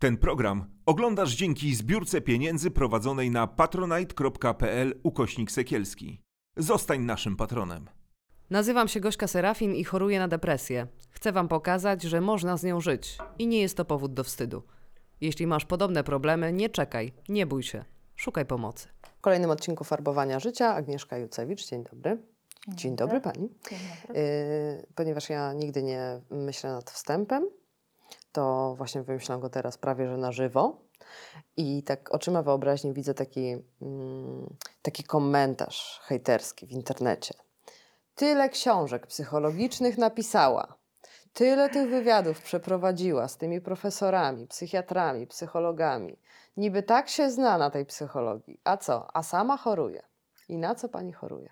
Ten program oglądasz dzięki zbiórce pieniędzy prowadzonej na patronite.pl ukośnik sekielski. Zostań naszym patronem. Nazywam się Gośka Serafin i choruję na depresję. Chcę Wam pokazać, że można z nią żyć i nie jest to powód do wstydu. Jeśli masz podobne problemy, nie czekaj, nie bój się, szukaj pomocy. W kolejnym odcinku Farbowania Życia Agnieszka Jucewicz. Dzień dobry. Dzień, dobry Pani. Dzień dobry. Y, ponieważ ja nigdy nie myślę nad wstępem, to właśnie wymyślam go teraz prawie że na żywo. I tak oczyma wyobraźni widzę taki, mm, taki komentarz hejterski w internecie. Tyle książek psychologicznych napisała, tyle tych wywiadów przeprowadziła z tymi profesorami, psychiatrami, psychologami. Niby tak się zna na tej psychologii. A co? A sama choruje. I na co pani choruje?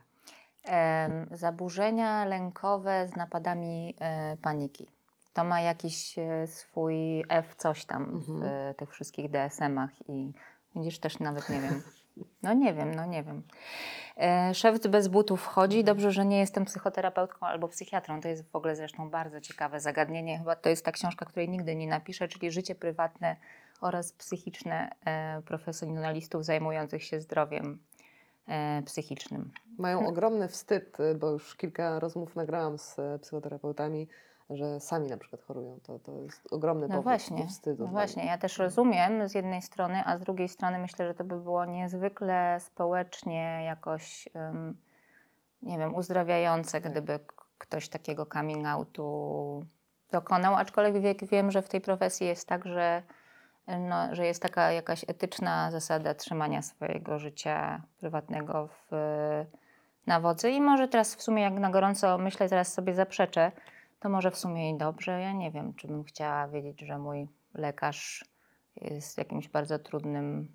Zaburzenia lękowe z napadami e, paniki. To ma jakiś e, swój F coś tam w e, tych wszystkich DSM-ach i widzisz też nawet nie wiem. No nie wiem, no nie wiem. E, szewc bez butów chodzi. Dobrze, że nie jestem psychoterapeutką albo psychiatrą. To jest w ogóle zresztą bardzo ciekawe zagadnienie. Chyba to jest ta książka, której nigdy nie napiszę, czyli Życie prywatne oraz psychiczne e, profesjonalistów zajmujących się zdrowiem psychicznym. Mają ogromny wstyd, bo już kilka rozmów nagrałam z psychoterapeutami, że sami na przykład chorują. To, to jest ogromny No powód właśnie, wstydu. no właśnie, ja też rozumiem z jednej strony, a z drugiej strony myślę, że to by było niezwykle społecznie jakoś, em, nie wiem, uzdrawiające, gdyby k- ktoś takiego coming outu dokonał, aczkolwiek wie- wiem, że w tej profesji jest tak, że, no, że jest taka jakaś etyczna zasada trzymania swojego życia prywatnego w, na wodzy i może teraz w sumie jak na gorąco myślę, zaraz sobie zaprzeczę, to może w sumie i dobrze. Ja nie wiem, czy bym chciała wiedzieć, że mój lekarz jest jakimś bardzo trudnym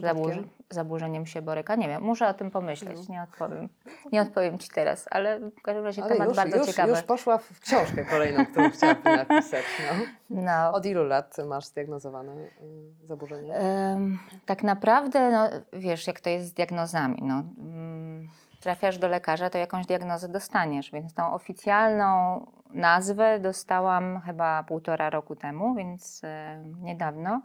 zaburzy- zaburzeniem się boryka. Nie wiem, muszę o tym pomyśleć, nie odpowiem. Nie odpowiem Ci teraz, ale w każdym razie Ale temat już, bardzo już, ciekawy. już poszła w książkę kolejną, którą chciałabym napisać. No. No. Od ilu lat masz zdiagnozowane y, zaburzenie? Tak naprawdę, no, wiesz, jak to jest z diagnozami. No, mm, trafiasz do lekarza, to jakąś diagnozę dostaniesz, więc tą oficjalną nazwę dostałam chyba półtora roku temu, więc e, niedawno.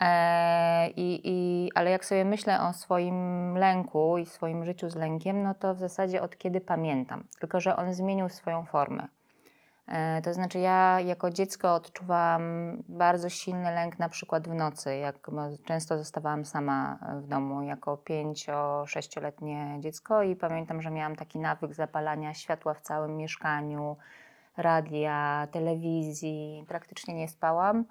E, i, i, ale jak sobie myślę o swoim lęku i swoim życiu z lękiem, no to w zasadzie od kiedy pamiętam, tylko że on zmienił swoją formę. E, To znaczy, ja jako dziecko odczuwałam bardzo silny lęk, na przykład w nocy, jak często zostawałam sama e, w domu jako 5-6-letnie dziecko i pamiętam, że miałam taki nawyk zapalania światła w całym mieszkaniu, radia, telewizji, praktycznie nie spałam.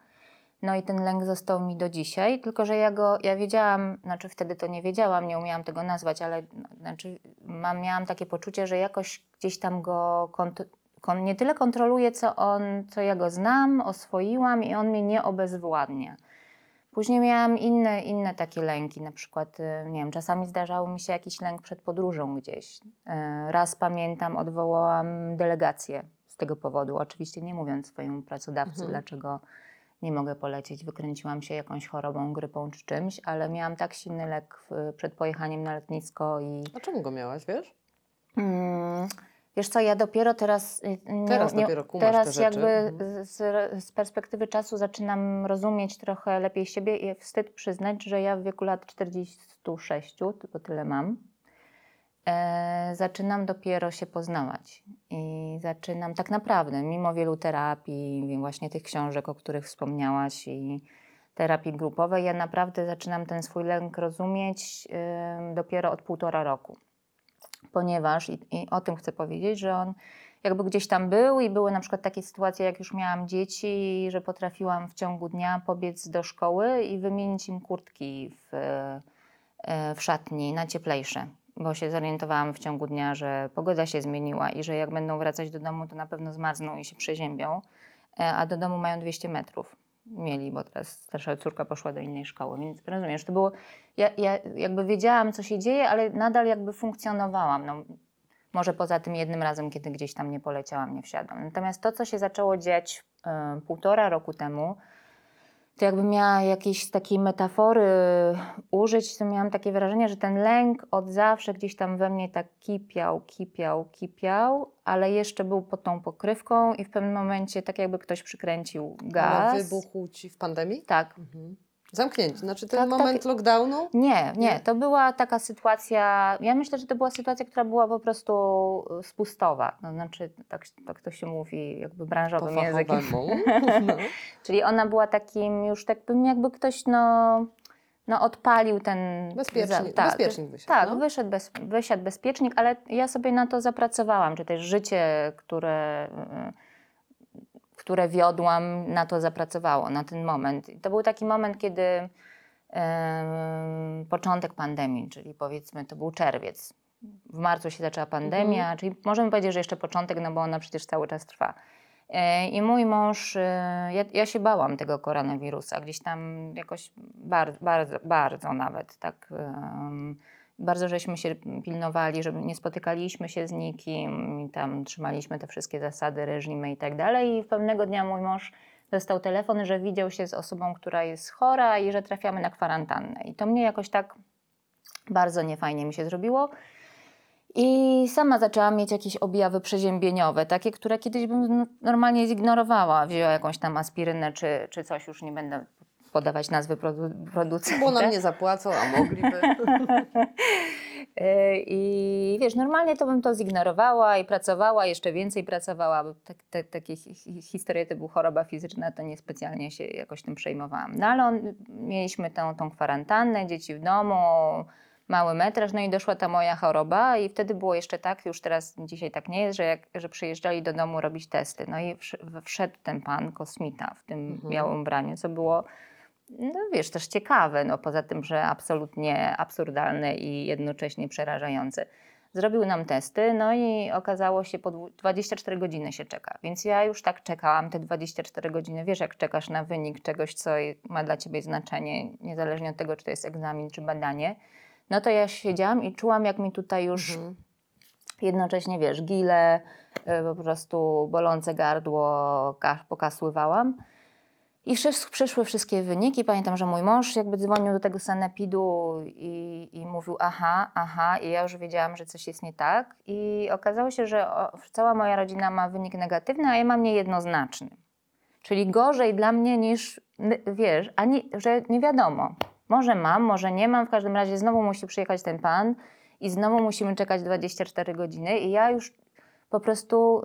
No i ten lęk został mi do dzisiaj, tylko że ja go, ja wiedziałam, znaczy wtedy to nie wiedziałam, nie umiałam tego nazwać, ale znaczy mam, miałam takie poczucie, że jakoś gdzieś tam go kont- nie tyle kontroluję, co on, co ja go znam, oswoiłam i on mnie nie obezwładnia. Później miałam inne, inne takie lęki, na przykład, y, nie wiem, czasami zdarzało mi się jakiś lęk przed podróżą gdzieś. Y, Raz pamiętam, odwołałam delegację z tego powodu, oczywiście nie mówiąc swojemu pracodawcy, Mhm. dlaczego nie mogę polecieć, wykręciłam się jakąś chorobą, grypą czy czymś, ale miałam tak silny lek przed pojechaniem na lotnisko i A czemu go miałaś, wiesz? Mm, Wiesz co, ja dopiero teraz. y, Teraz nie, dopiero kumasz te Teraz rzeczy. jakby Mhm. z, z perspektywy czasu zaczynam rozumieć trochę lepiej siebie i wstyd przyznać, że ja w wieku lat 46, tylko tyle mam, e, zaczynam dopiero się poznawać. I zaczynam tak naprawdę, mimo wielu terapii, właśnie tych książek, o których wspomniałaś i terapii grupowej, ja naprawdę zaczynam ten swój lęk rozumieć em, dopiero od półtora roku ponieważ, i, i o tym chcę powiedzieć, że on jakby gdzieś tam był i były na przykład takie sytuacje, jak już miałam dzieci, że potrafiłam w ciągu dnia pobiec do szkoły i wymienić im kurtki w, e, w szatni na cieplejsze, bo się zorientowałam w ciągu dnia, że pogoda się zmieniła i że jak będą wracać do domu, to na pewno zmarzną i się przeziębią, e, a do domu mają 200 metrów. Mieli, bo teraz starsza córka poszła do innej szkoły, więc rozumiesz, to było, ja, ja jakby wiedziałam, co się dzieje, ale nadal jakby funkcjonowałam. No, może poza tym jednym razem, kiedy gdzieś tam nie poleciałam, nie wsiadłam. Natomiast to, co się zaczęło dziać e, półtora roku temu, to jakbym miała jakieś takiej metafory użyć, to miałam takie wrażenie, że ten lęk od zawsze gdzieś tam we mnie tak kipiał, kipiał, kipiał, ale jeszcze był pod tą pokrywką i w pewnym momencie tak jakby ktoś przykręcił gaz. Ale wybuchł ci w pandemii? Tak. Mhm. Zamknięcie, znaczy ten Tak, tak. moment lockdownu? Nie, Nie? to była taka sytuacja, ja myślę, że to była sytuacja, która była po prostu spustowa. No, znaczy, tak, tak to się mówi jakby branżowym Po językiem. No. Czyli ona była takim już tak bym jakby ktoś no, no odpalił ten... Bezpiecznik, tak, bezpiecznik wysiadł. Tak, no. wyszedł, bez, wysiadł bezpiecznik, ale ja sobie na to zapracowałam, czy też życie, które, y, które wiodłam, na to zapracowało, na ten moment. I to był taki moment, kiedy początek pandemii, czyli powiedzmy to był czerwiec. W marcu się zaczęła pandemia, Mhm. czyli możemy powiedzieć, że jeszcze początek, no bo ona przecież cały czas trwa. E, I mój mąż, e, ja, ja się bałam tego koronawirusa, gdzieś tam jakoś bardzo, bardzo, bardzo nawet tak. em, bardzo żeśmy się pilnowali, żeby nie spotykaliśmy się z nikim i tam trzymaliśmy te wszystkie zasady, reżimy i tak dalej. I pewnego dnia mój mąż dostał telefon, że widział się z osobą, która jest chora i że trafiamy na kwarantannę. I to mnie jakoś tak bardzo niefajnie mi się zrobiło. I sama zaczęłam mieć jakieś objawy przeziębieniowe, takie, które kiedyś bym normalnie zignorowała. Wzięła jakąś tam aspirynę czy, czy coś, już nie będę podawać nazwy produ- producenta. Bo nam nie zapłacą, a mogliby. E, I wiesz, normalnie to bym to zignorowała i pracowała, jeszcze więcej pracowała. Bo tak, te, takie hi- hi- historie typu choroba fizyczna, to niespecjalnie się jakoś tym przejmowałam. No ale on, mieliśmy tą, tą kwarantannę, dzieci w domu, mały metraż, no i doszła ta moja choroba i wtedy było jeszcze tak, już teraz dzisiaj tak nie jest, że, jak, że przyjeżdżali do domu robić testy. No i wsz- wszedł ten pan kosmita w tym Mhm. białym ubraniu, co było no wiesz, też ciekawe, no poza tym, że absolutnie absurdalne i jednocześnie przerażające. Zrobił nam testy, no i okazało się, po dwu- 24 godziny się czeka. Więc ja już tak czekałam te 24 godziny. Wiesz, jak czekasz na wynik czegoś, co ma dla ciebie znaczenie, niezależnie od tego, czy to jest egzamin, czy badanie. No to ja siedziałam i czułam, jak mi tutaj już Mhm. jednocześnie, wiesz, gile, y, po prostu bolące gardło ka- pokasływałam. I przyszły wszystkie wyniki. Pamiętam, że mój mąż jakby dzwonił do tego sanepidu i, i mówił aha, aha i ja już wiedziałam, że coś jest nie tak. I okazało się, że cała moja rodzina ma wynik negatywny, a ja mam niejednoznaczny. Czyli gorzej dla mnie niż, wiesz, ani, że nie wiadomo. Może mam, może nie mam. W każdym razie znowu musi przyjechać ten pan i znowu musimy czekać 24 godziny. I ja już po prostu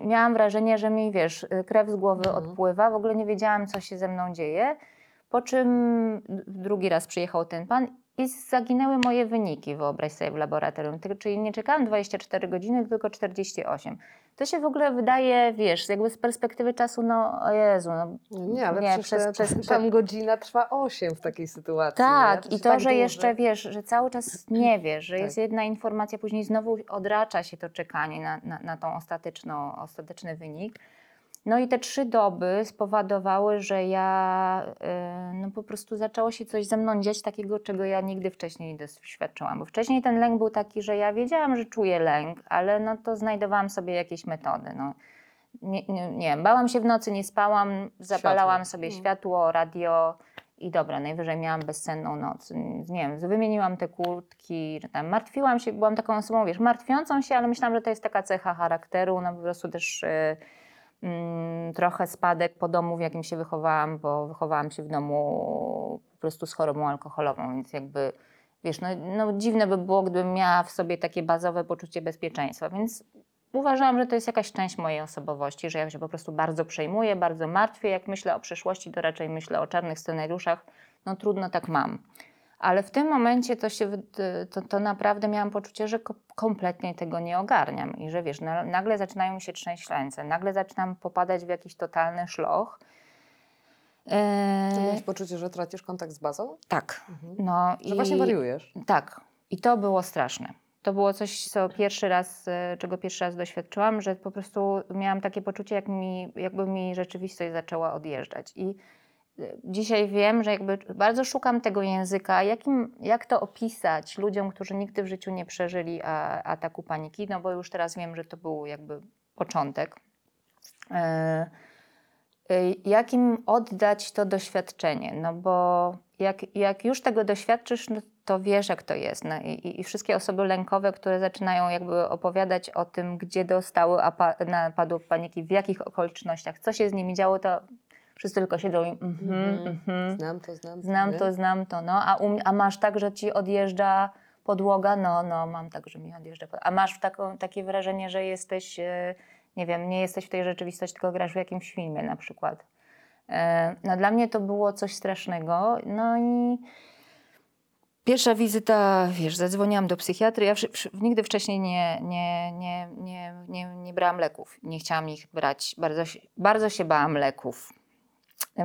miałam wrażenie, że mi, wiesz, krew z głowy Mhm. odpływa. W ogóle nie wiedziałam, co się ze mną dzieje. Po czym drugi raz przyjechał ten pan i zaginęły moje wyniki, wyobraź sobie, w laboratorium. Czyli nie czekałam 24 godziny, tylko 48. To się w ogóle wydaje, wiesz, jakby z perspektywy czasu, no o Jezu, no Nie, ale Nie, przez- te- przez- tam godzina trwa 8 w takiej sytuacji. Tak, nie? i to, tak że dłuży. jeszcze wiesz, że cały czas nie wiesz, że Tak. jest jedna informacja, później znowu odracza się to czekanie na, na, na tą ostateczną, ostateczny wynik. No i te trzy doby spowodowały, że ja y, no po prostu zaczęło się coś ze mną dziać takiego, czego ja nigdy wcześniej nie doświadczyłam. Bo wcześniej ten lęk był taki, że ja wiedziałam, że czuję lęk, ale no to znajdowałam sobie jakieś metody. No. Nie, nie, nie bałam się w nocy, nie spałam, zapalałam Światło. sobie Mhm. światło, radio i dobra, najwyżej miałam bezsenną noc. Nie wiem, wymieniłam te kurtki, tam martwiłam się, byłam taką osobą, wiesz, martwiącą się, ale myślałam, że to jest taka cecha charakteru, no po prostu też y, mm, trochę spadek po domu, w jakim się wychowałam, bo wychowałam się w domu po prostu z chorobą alkoholową, więc jakby, wiesz, no, no dziwne by było, gdybym miała w sobie takie bazowe poczucie bezpieczeństwa, więc uważałam, że to jest jakaś część mojej osobowości, że ja się po prostu bardzo przejmuję, bardzo martwię. Jak myślę o przyszłości, to raczej myślę o czarnych scenariuszach. No trudno tak mam. Ale w tym momencie to, się, to, to naprawdę miałam poczucie, że ko- kompletnie tego nie ogarniam i że wiesz, na, nagle zaczynają mi się trzęść ręce, nagle zaczynam popadać w jakiś totalny szloch. Eee, Czy miałeś poczucie, że tracisz kontakt z bazą? tak, Mhm. no Że właśnie wariujesz. tak. I to było straszne. To było coś, co pierwszy raz, e, czego pierwszy raz doświadczyłam, że po prostu miałam takie poczucie, jak mi, jakby mi rzeczywistość zaczęła odjeżdżać. I dzisiaj wiem, że jakby bardzo szukam tego języka, jakim, jak to opisać ludziom, którzy nigdy w życiu nie przeżyli a, ataku paniki, no bo już teraz wiem, że to był jakby początek. E, y, jak im oddać to doświadczenie, no bo jak, jak już tego doświadczysz, no to wiesz jak to jest. No i, i- wszystkie osoby lękowe, które zaczynają jakby opowiadać o tym, gdzie dostały apa- napadów paniki, w jakich okolicznościach, co się z nimi działo, to wszyscy tylko siedzą i mhm, Mhm. mhm. Znam to, znam to. Znam to, znam to, no. A, um, a masz tak, że ci odjeżdża podłoga? No, no, mam tak, że mi odjeżdża podłoga. A masz taką, takie wrażenie, że jesteś, e, nie wiem, nie jesteś w tej rzeczywistości, tylko grasz w jakimś filmie na przykład. E, No dla mnie to było coś strasznego. No i pierwsza wizyta, wiesz, zadzwoniłam do psychiatry. Ja nigdy wcześniej nie, nie, nie, nie, nie, nie brałam leków. Nie chciałam ich brać. Bardzo bardzo się bałam leków.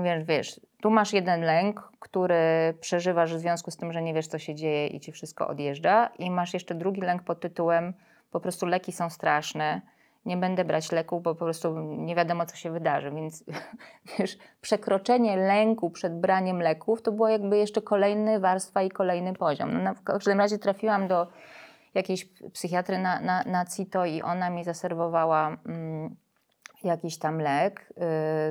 Wiesz, wiesz, tu masz jeden lęk, który przeżywasz w związku z tym, że nie wiesz, co się dzieje i ci wszystko odjeżdża, i masz jeszcze drugi lęk pod tytułem po prostu leki są straszne, nie będę brać leków, bo po prostu nie wiadomo, co się wydarzy. Więc wiesz, przekroczenie lęku przed braniem leków to była jakby jeszcze kolejna warstwa i kolejny poziom. No, w każdym razie trafiłam do jakiejś psychiatry na, na, na CITO i ona mi zaserwowała mm, jakiś tam lek y,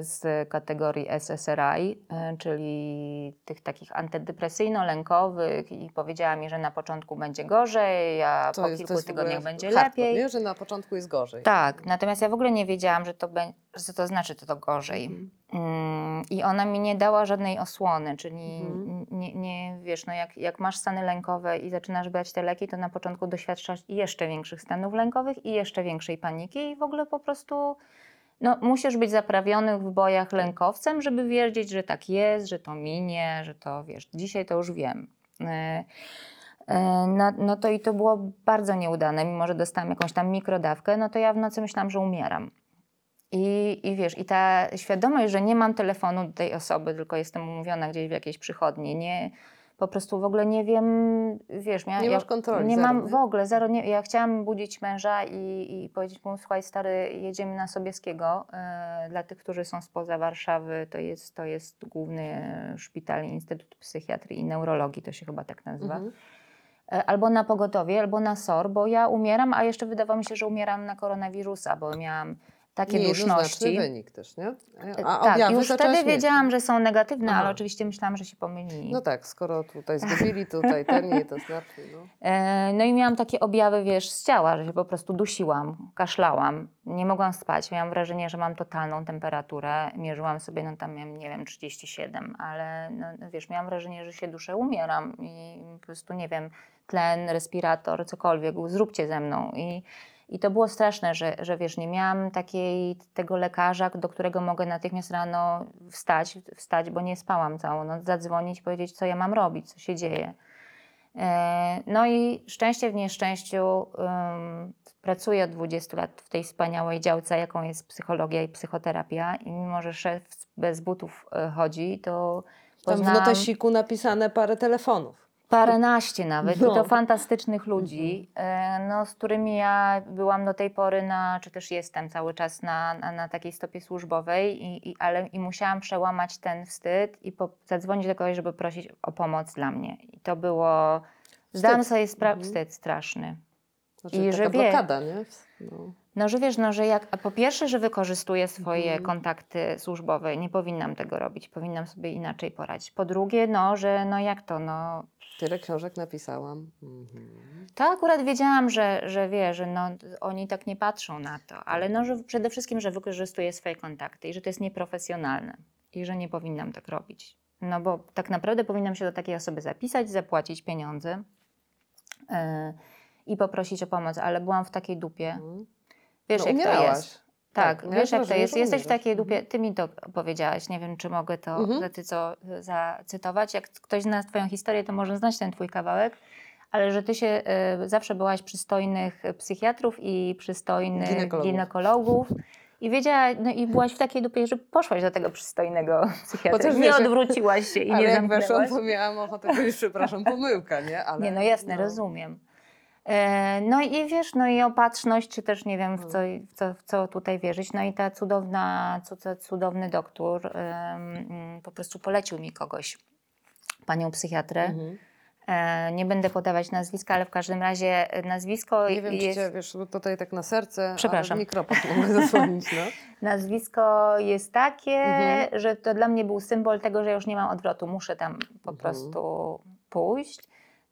z kategorii SSRI, y, czyli tych takich antydepresyjno-lękowych i powiedziała mi, że na początku będzie gorzej, a To po jest- to kilku tygodniach będzie hardcore, lepiej. Nie, że na początku jest gorzej. Tak, natomiast ja w ogóle nie wiedziałam, że to, że to znaczy, że to gorzej. Mhm. Mm, I ona mi nie dała żadnej osłony, czyli Mhm. nie, nie wiesz, no jak, jak masz stany lękowe i zaczynasz brać te leki, to na początku doświadczasz jeszcze większych stanów lękowych i jeszcze większej paniki i w ogóle po prostu no, musisz być zaprawiony w bojach lękowcem, żeby wiedzieć, że tak jest, że to minie, że to wiesz, dzisiaj to już wiem. E, e, No, no to i to było bardzo nieudane, mimo że dostałam jakąś tam mikrodawkę, no to ja w nocy myślałam, że umieram. I, I wiesz, i ta świadomość, że nie mam telefonu do tej osoby, tylko jestem umówiona gdzieś w jakiejś przychodni, nie, po prostu w ogóle nie wiem, wiesz, ja, Nie masz kontroli, Nie zero, mam nie? w ogóle, zero, nie, ja chciałam budzić męża i, i powiedzieć mu, słuchaj stary, jedziemy na Sobieskiego, e, dla tych, którzy są spoza Warszawy, to jest, to jest główny szpital Instytut Psychiatrii i Neurologii, to się chyba tak nazywa. Mhm. E, Albo na pogotowie, albo na SOR, bo ja umieram, a jeszcze wydawało mi się, że umieram na koronawirusa, bo miałam takie Niejednoznaczny duszności. wynik też, nie? A tak, już wtedy wiedziałam, że są negatywne, Aha. ale oczywiście myślałam, że się pomylili. No tak, skoro tutaj zgubili, tutaj ten niejednoznaczny. No. E, No i miałam takie objawy, wiesz, z ciała, że się po prostu dusiłam, kaszlałam, nie mogłam spać. Miałam wrażenie, że mam totalną temperaturę. Mierzyłam sobie, no tam miałam, nie wiem, 37, ale no, no wiesz, miałam wrażenie, że się duszę, umieram i po prostu, nie wiem, tlen, respirator, cokolwiek, zróbcie ze mną. I, i to było straszne, że, że wiesz, nie miałam takiej, tego lekarza, do którego mogę natychmiast rano wstać, wstać, bo nie spałam całą noc, zadzwonić, powiedzieć, co ja mam robić, co się dzieje. E, No i szczęście w nieszczęściu um, pracuję od 20 lat w tej wspaniałej działce, jaką jest psychologia i psychoterapia i mimo, że szef bez butów e, chodzi, to Tam w notesiku napisane parę telefonów. Paręnaście nawet No. i to fantastycznych ludzi, e, no, z którymi ja byłam do tej pory na, czy też jestem cały czas na, na, na takiej stopie służbowej, i, i, ale i musiałam przełamać ten wstyd i po, zadzwonić do kogoś, żeby prosić o pomoc dla mnie. I to było, zdałam sobie sprawę, Mhm. wstyd straszny. Znaczy, I że wie- blokada, nie? No. No, że wiesz, no, że jak, po pierwsze, że wykorzystuję swoje Mhm. kontakty służbowe, nie powinnam tego robić, powinnam sobie inaczej poradzić. Po drugie, no, że no jak to, no, Tyle książek napisałam. Mhm. To akurat wiedziałam, że, że wie, że no, oni tak nie patrzą na to, ale no, że przede wszystkim, że wykorzystuję swoje kontakty i że to jest nieprofesjonalne i że nie powinnam tak robić. No bo tak naprawdę powinnam się do takiej osoby zapisać, zapłacić pieniądze yy, i poprosić o pomoc, ale byłam w takiej dupie. Mhm. Wiesz, No, jak to jest. Tak, Tak, miałaś wiesz jak to jest. Jesteś w takiej dupie, Mhm. ty mi to powiedziałaś, nie wiem czy mogę to Mhm. ty co zacytować. Jak ktoś zna twoją historię, to może znać ten twój kawałek, ale że ty się y, zawsze byłaś przystojnych psychiatrów i przystojnych Ginekologów. ginekologów. I wiedziałaś, no i byłaś w takiej dupie, że poszłaś do tego przystojnego psychiatry. Chociaż nie wiesz, odwróciłaś się i Ale nie jak weszłam, zamknęłaś. to miałam ochotę powiedzieć, przepraszam, pomyłka, nie? Ale, Nie, no jasne, rozumiem. E, No i wiesz, no i opatrzność, czy też nie wiem, w co, w co, w co tutaj wierzyć. No i ta cudowna, cu- cu- cudowny doktor mm, po prostu polecił mi kogoś, panią psychiatrę. Mhm. E, nie będę podawać nazwiska, ale w każdym razie e, nazwisko Nie wiem, czy jest... cię, wiesz, tutaj tak na serce, Przepraszam. ale mikrofon mogę zasłonić, no. Nazwisko jest takie, Mhm. że to dla mnie był symbol tego, że już nie mam odwrotu, muszę tam po Mhm. prostu pójść.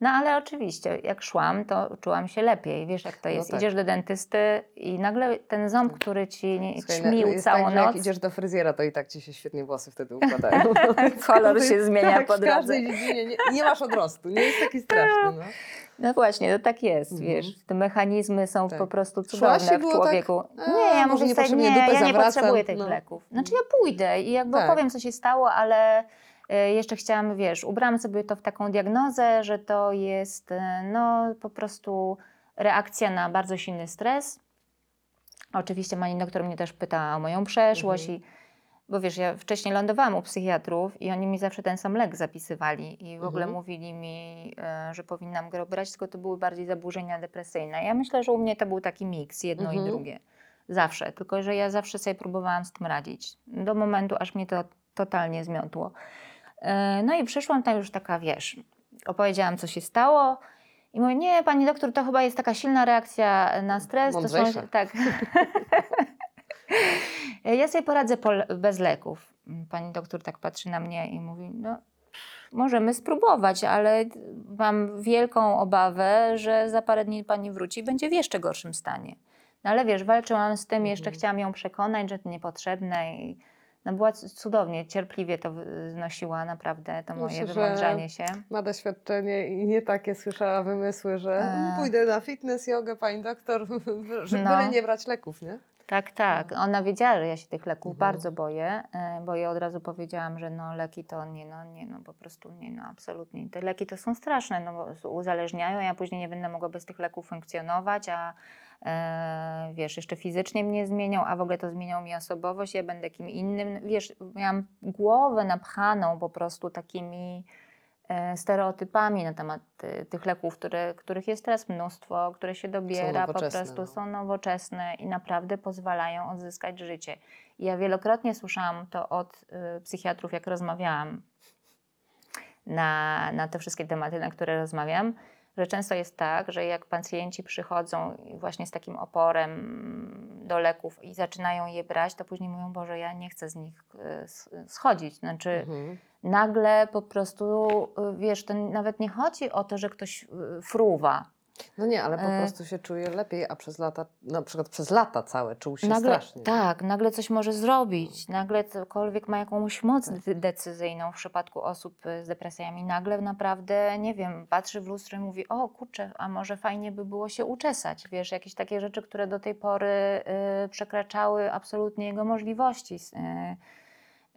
No ale oczywiście, jak szłam, to czułam się lepiej. Wiesz, jak to No jest. tak. Idziesz do dentysty i nagle ten ząb, który ci nie- Słuchaj, ćmił jest całą tak, że jak noc, idziesz do fryzjera, to i tak ci się świetnie włosy wtedy układają. kolor się zmienia tak, po w każdej drodze. dziedzinie nie, nie masz odrostu, nie jest taki straszny. No. No właśnie, to tak jest, Mhm. wiesz. Te mechanizmy są Tak. po prostu cudowne w tak, człowieku. a, nie, ja może sobie, niepotrzebnie nie, dupę ja nie zawracam, potrzebuję tych no. leków. Znaczy ja pójdę i jakby Tak. powiem, co się stało, ale jeszcze chciałam, wiesz, ubrałam sobie to w taką diagnozę, że to jest e, no po prostu reakcja na bardzo silny stres. Oczywiście pani doktor mnie też pyta o moją przeszłość Mhm. i bo wiesz, ja wcześniej lądowałam u psychiatrów i oni mi zawsze ten sam lek zapisywali i w ogóle Mhm. mówili mi, e, że powinnam go brać, tylko to były bardziej zaburzenia depresyjne. Ja myślę, że u mnie to był taki miks, jedno i Mhm. drugie. Zawsze, tylko że ja zawsze sobie próbowałam z tym radzić. Do momentu, aż mnie to totalnie zmiotło. E, No i przyszłam tam już taka, wiesz, opowiedziałam, co się stało. I mówię, nie, pani doktor, to chyba jest taka silna reakcja na stres. To Mądrzejsza. tak. ja sobie poradzę po, bez leków. Pani doktor tak patrzy na mnie i mówi, no możemy spróbować, ale mam wielką obawę, że za parę dni pani wróci i będzie w jeszcze gorszym stanie. No ale wiesz, walczyłam z tym, jeszcze Mhm. chciałam ją przekonać, że to niepotrzebne i no była cudownie, cierpliwie to znosiła naprawdę, to moje Myślę, wymądrzanie się. Ma doświadczenie i nie takie słyszała wymysły, że E. pójdę na fitness, jogę, pani doktor, żeby No. nie brać leków, nie? Tak, tak. Ona wiedziała, że ja się tych leków Mhm. bardzo boję, e, bo ja od razu powiedziałam, że no leki to nie, no nie, no po prostu nie, no absolutnie. Te leki to są straszne, no bo uzależniają, ja później nie będę mogła bez tych leków funkcjonować, a e, wiesz, jeszcze fizycznie mnie zmienią, a w ogóle to zmienią mi osobowość, ja będę kim innym. Wiesz, miałam głowę napchaną po prostu takimi stereotypami na temat e, tych leków, które, których jest teraz mnóstwo, które się dobiera, po prostu no. są nowoczesne i naprawdę pozwalają odzyskać życie. I ja wielokrotnie słyszałam to od y, psychiatrów, jak rozmawiałam na, na te wszystkie tematy, na które rozmawiam, że często jest tak, że jak pacjenci przychodzą właśnie z takim oporem do leków i zaczynają je brać, to później mówią, Boże, ja nie chcę z nich s- schodzić. Znaczy, Mhm. nagle po prostu, y, wiesz, to nawet nie chodzi o to, że ktoś y, fruwa. No nie, ale po E. prostu się czuje lepiej, a przez lata, na przykład przez lata całe czuł się nagle, strasznie. Tak, nagle coś może zrobić, nagle cokolwiek ma jakąś moc de- decyzyjną w przypadku osób y, z depresjami. Nagle naprawdę, nie wiem, patrzy w lustro i mówi, o kurczę, a może fajnie by było się uczesać. Wiesz, jakieś takie rzeczy, które do tej pory y, przekraczały absolutnie jego możliwości. Y,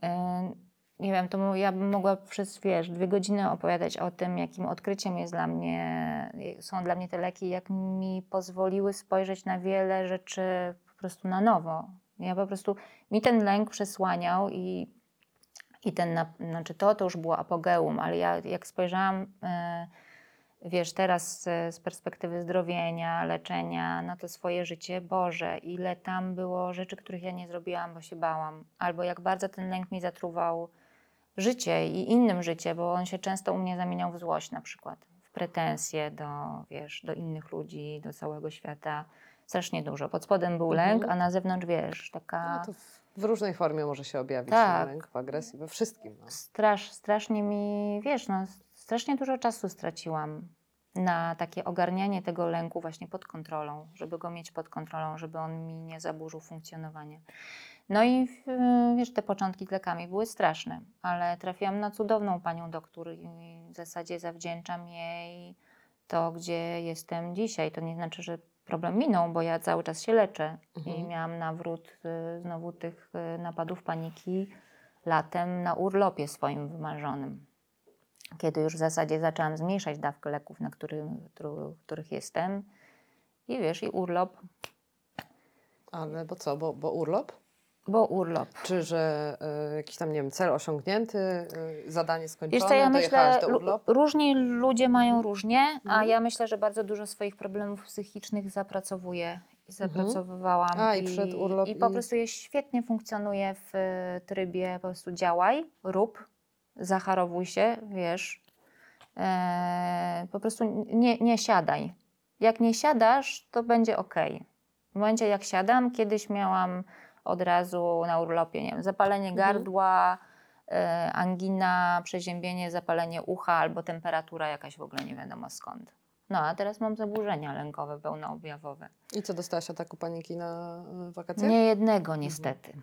y, nie wiem, to ja bym mogła przez, wiesz, dwie godziny opowiadać o tym, jakim odkryciem jest dla mnie, są dla mnie te leki, jak mi pozwoliły spojrzeć na wiele rzeczy po prostu na nowo. Ja po prostu, mi ten lęk przesłaniał i, i ten, na, znaczy to, to już było apogeum, ale ja jak spojrzałam, e, wiesz, teraz e, z perspektywy zdrowienia, leczenia na to swoje życie, Boże, ile tam było rzeczy, których ja nie zrobiłam, bo się bałam, albo jak bardzo ten lęk mi zatruwał życie i innym życie, bo on się często u mnie zamieniał w złość na przykład, w pretensje do, wiesz, do innych ludzi, do całego świata. Strasznie dużo. Pod spodem był Mhm. lęk, a na zewnątrz, wiesz, taka... No to w, różnej formie może się objawić Tak. lęk, w agresji, we wszystkim. No. Strasz, strasznie mi, wiesz, no, strasznie dużo czasu straciłam na takie ogarnianie tego lęku właśnie pod kontrolą, żeby go mieć pod kontrolą, żeby on mi nie zaburzył funkcjonowania. No i w- wiesz, te początki z lekami były straszne, ale trafiłam na cudowną panią doktor i w zasadzie zawdzięczam jej to, gdzie jestem dzisiaj. To nie znaczy, że problem minął, bo ja cały czas się leczę i Mhm. miałam nawrót y, znowu tych y, napadów paniki latem na urlopie swoim wymarzonym. Kiedy już w zasadzie zaczęłam zmniejszać dawkę leków, na którym, których jestem. I wiesz, i urlop, Ale bo co, bo, bo urlop? Bo urlop. Czy że y, jakiś tam, nie wiem, cel osiągnięty, y, zadanie skończone, Wiesz co, ja myślę, do lu- urlopu? różni ludzie mają różnie, a Mhm. ja myślę, że bardzo dużo swoich problemów psychicznych zapracowuję i zapracowywałam. Mhm. A, i przed urlop I po i- prostu je świetnie funkcjonuje w y, trybie po prostu działaj, rób, zacharowuj się, wiesz. e, po prostu nie, nie siadaj. Jak nie siadasz, to będzie ok. W momencie jak siadam, kiedyś miałam od razu na urlopie, nie wiem, zapalenie Mhm. gardła, e, angina, przeziębienie, zapalenie ucha albo temperatura jakaś w ogóle nie wiadomo skąd. No a teraz mam zaburzenia lękowe, pełnoobjawowe. I co, dostałaś ataku paniki na y, wakacjach? Nie jednego niestety.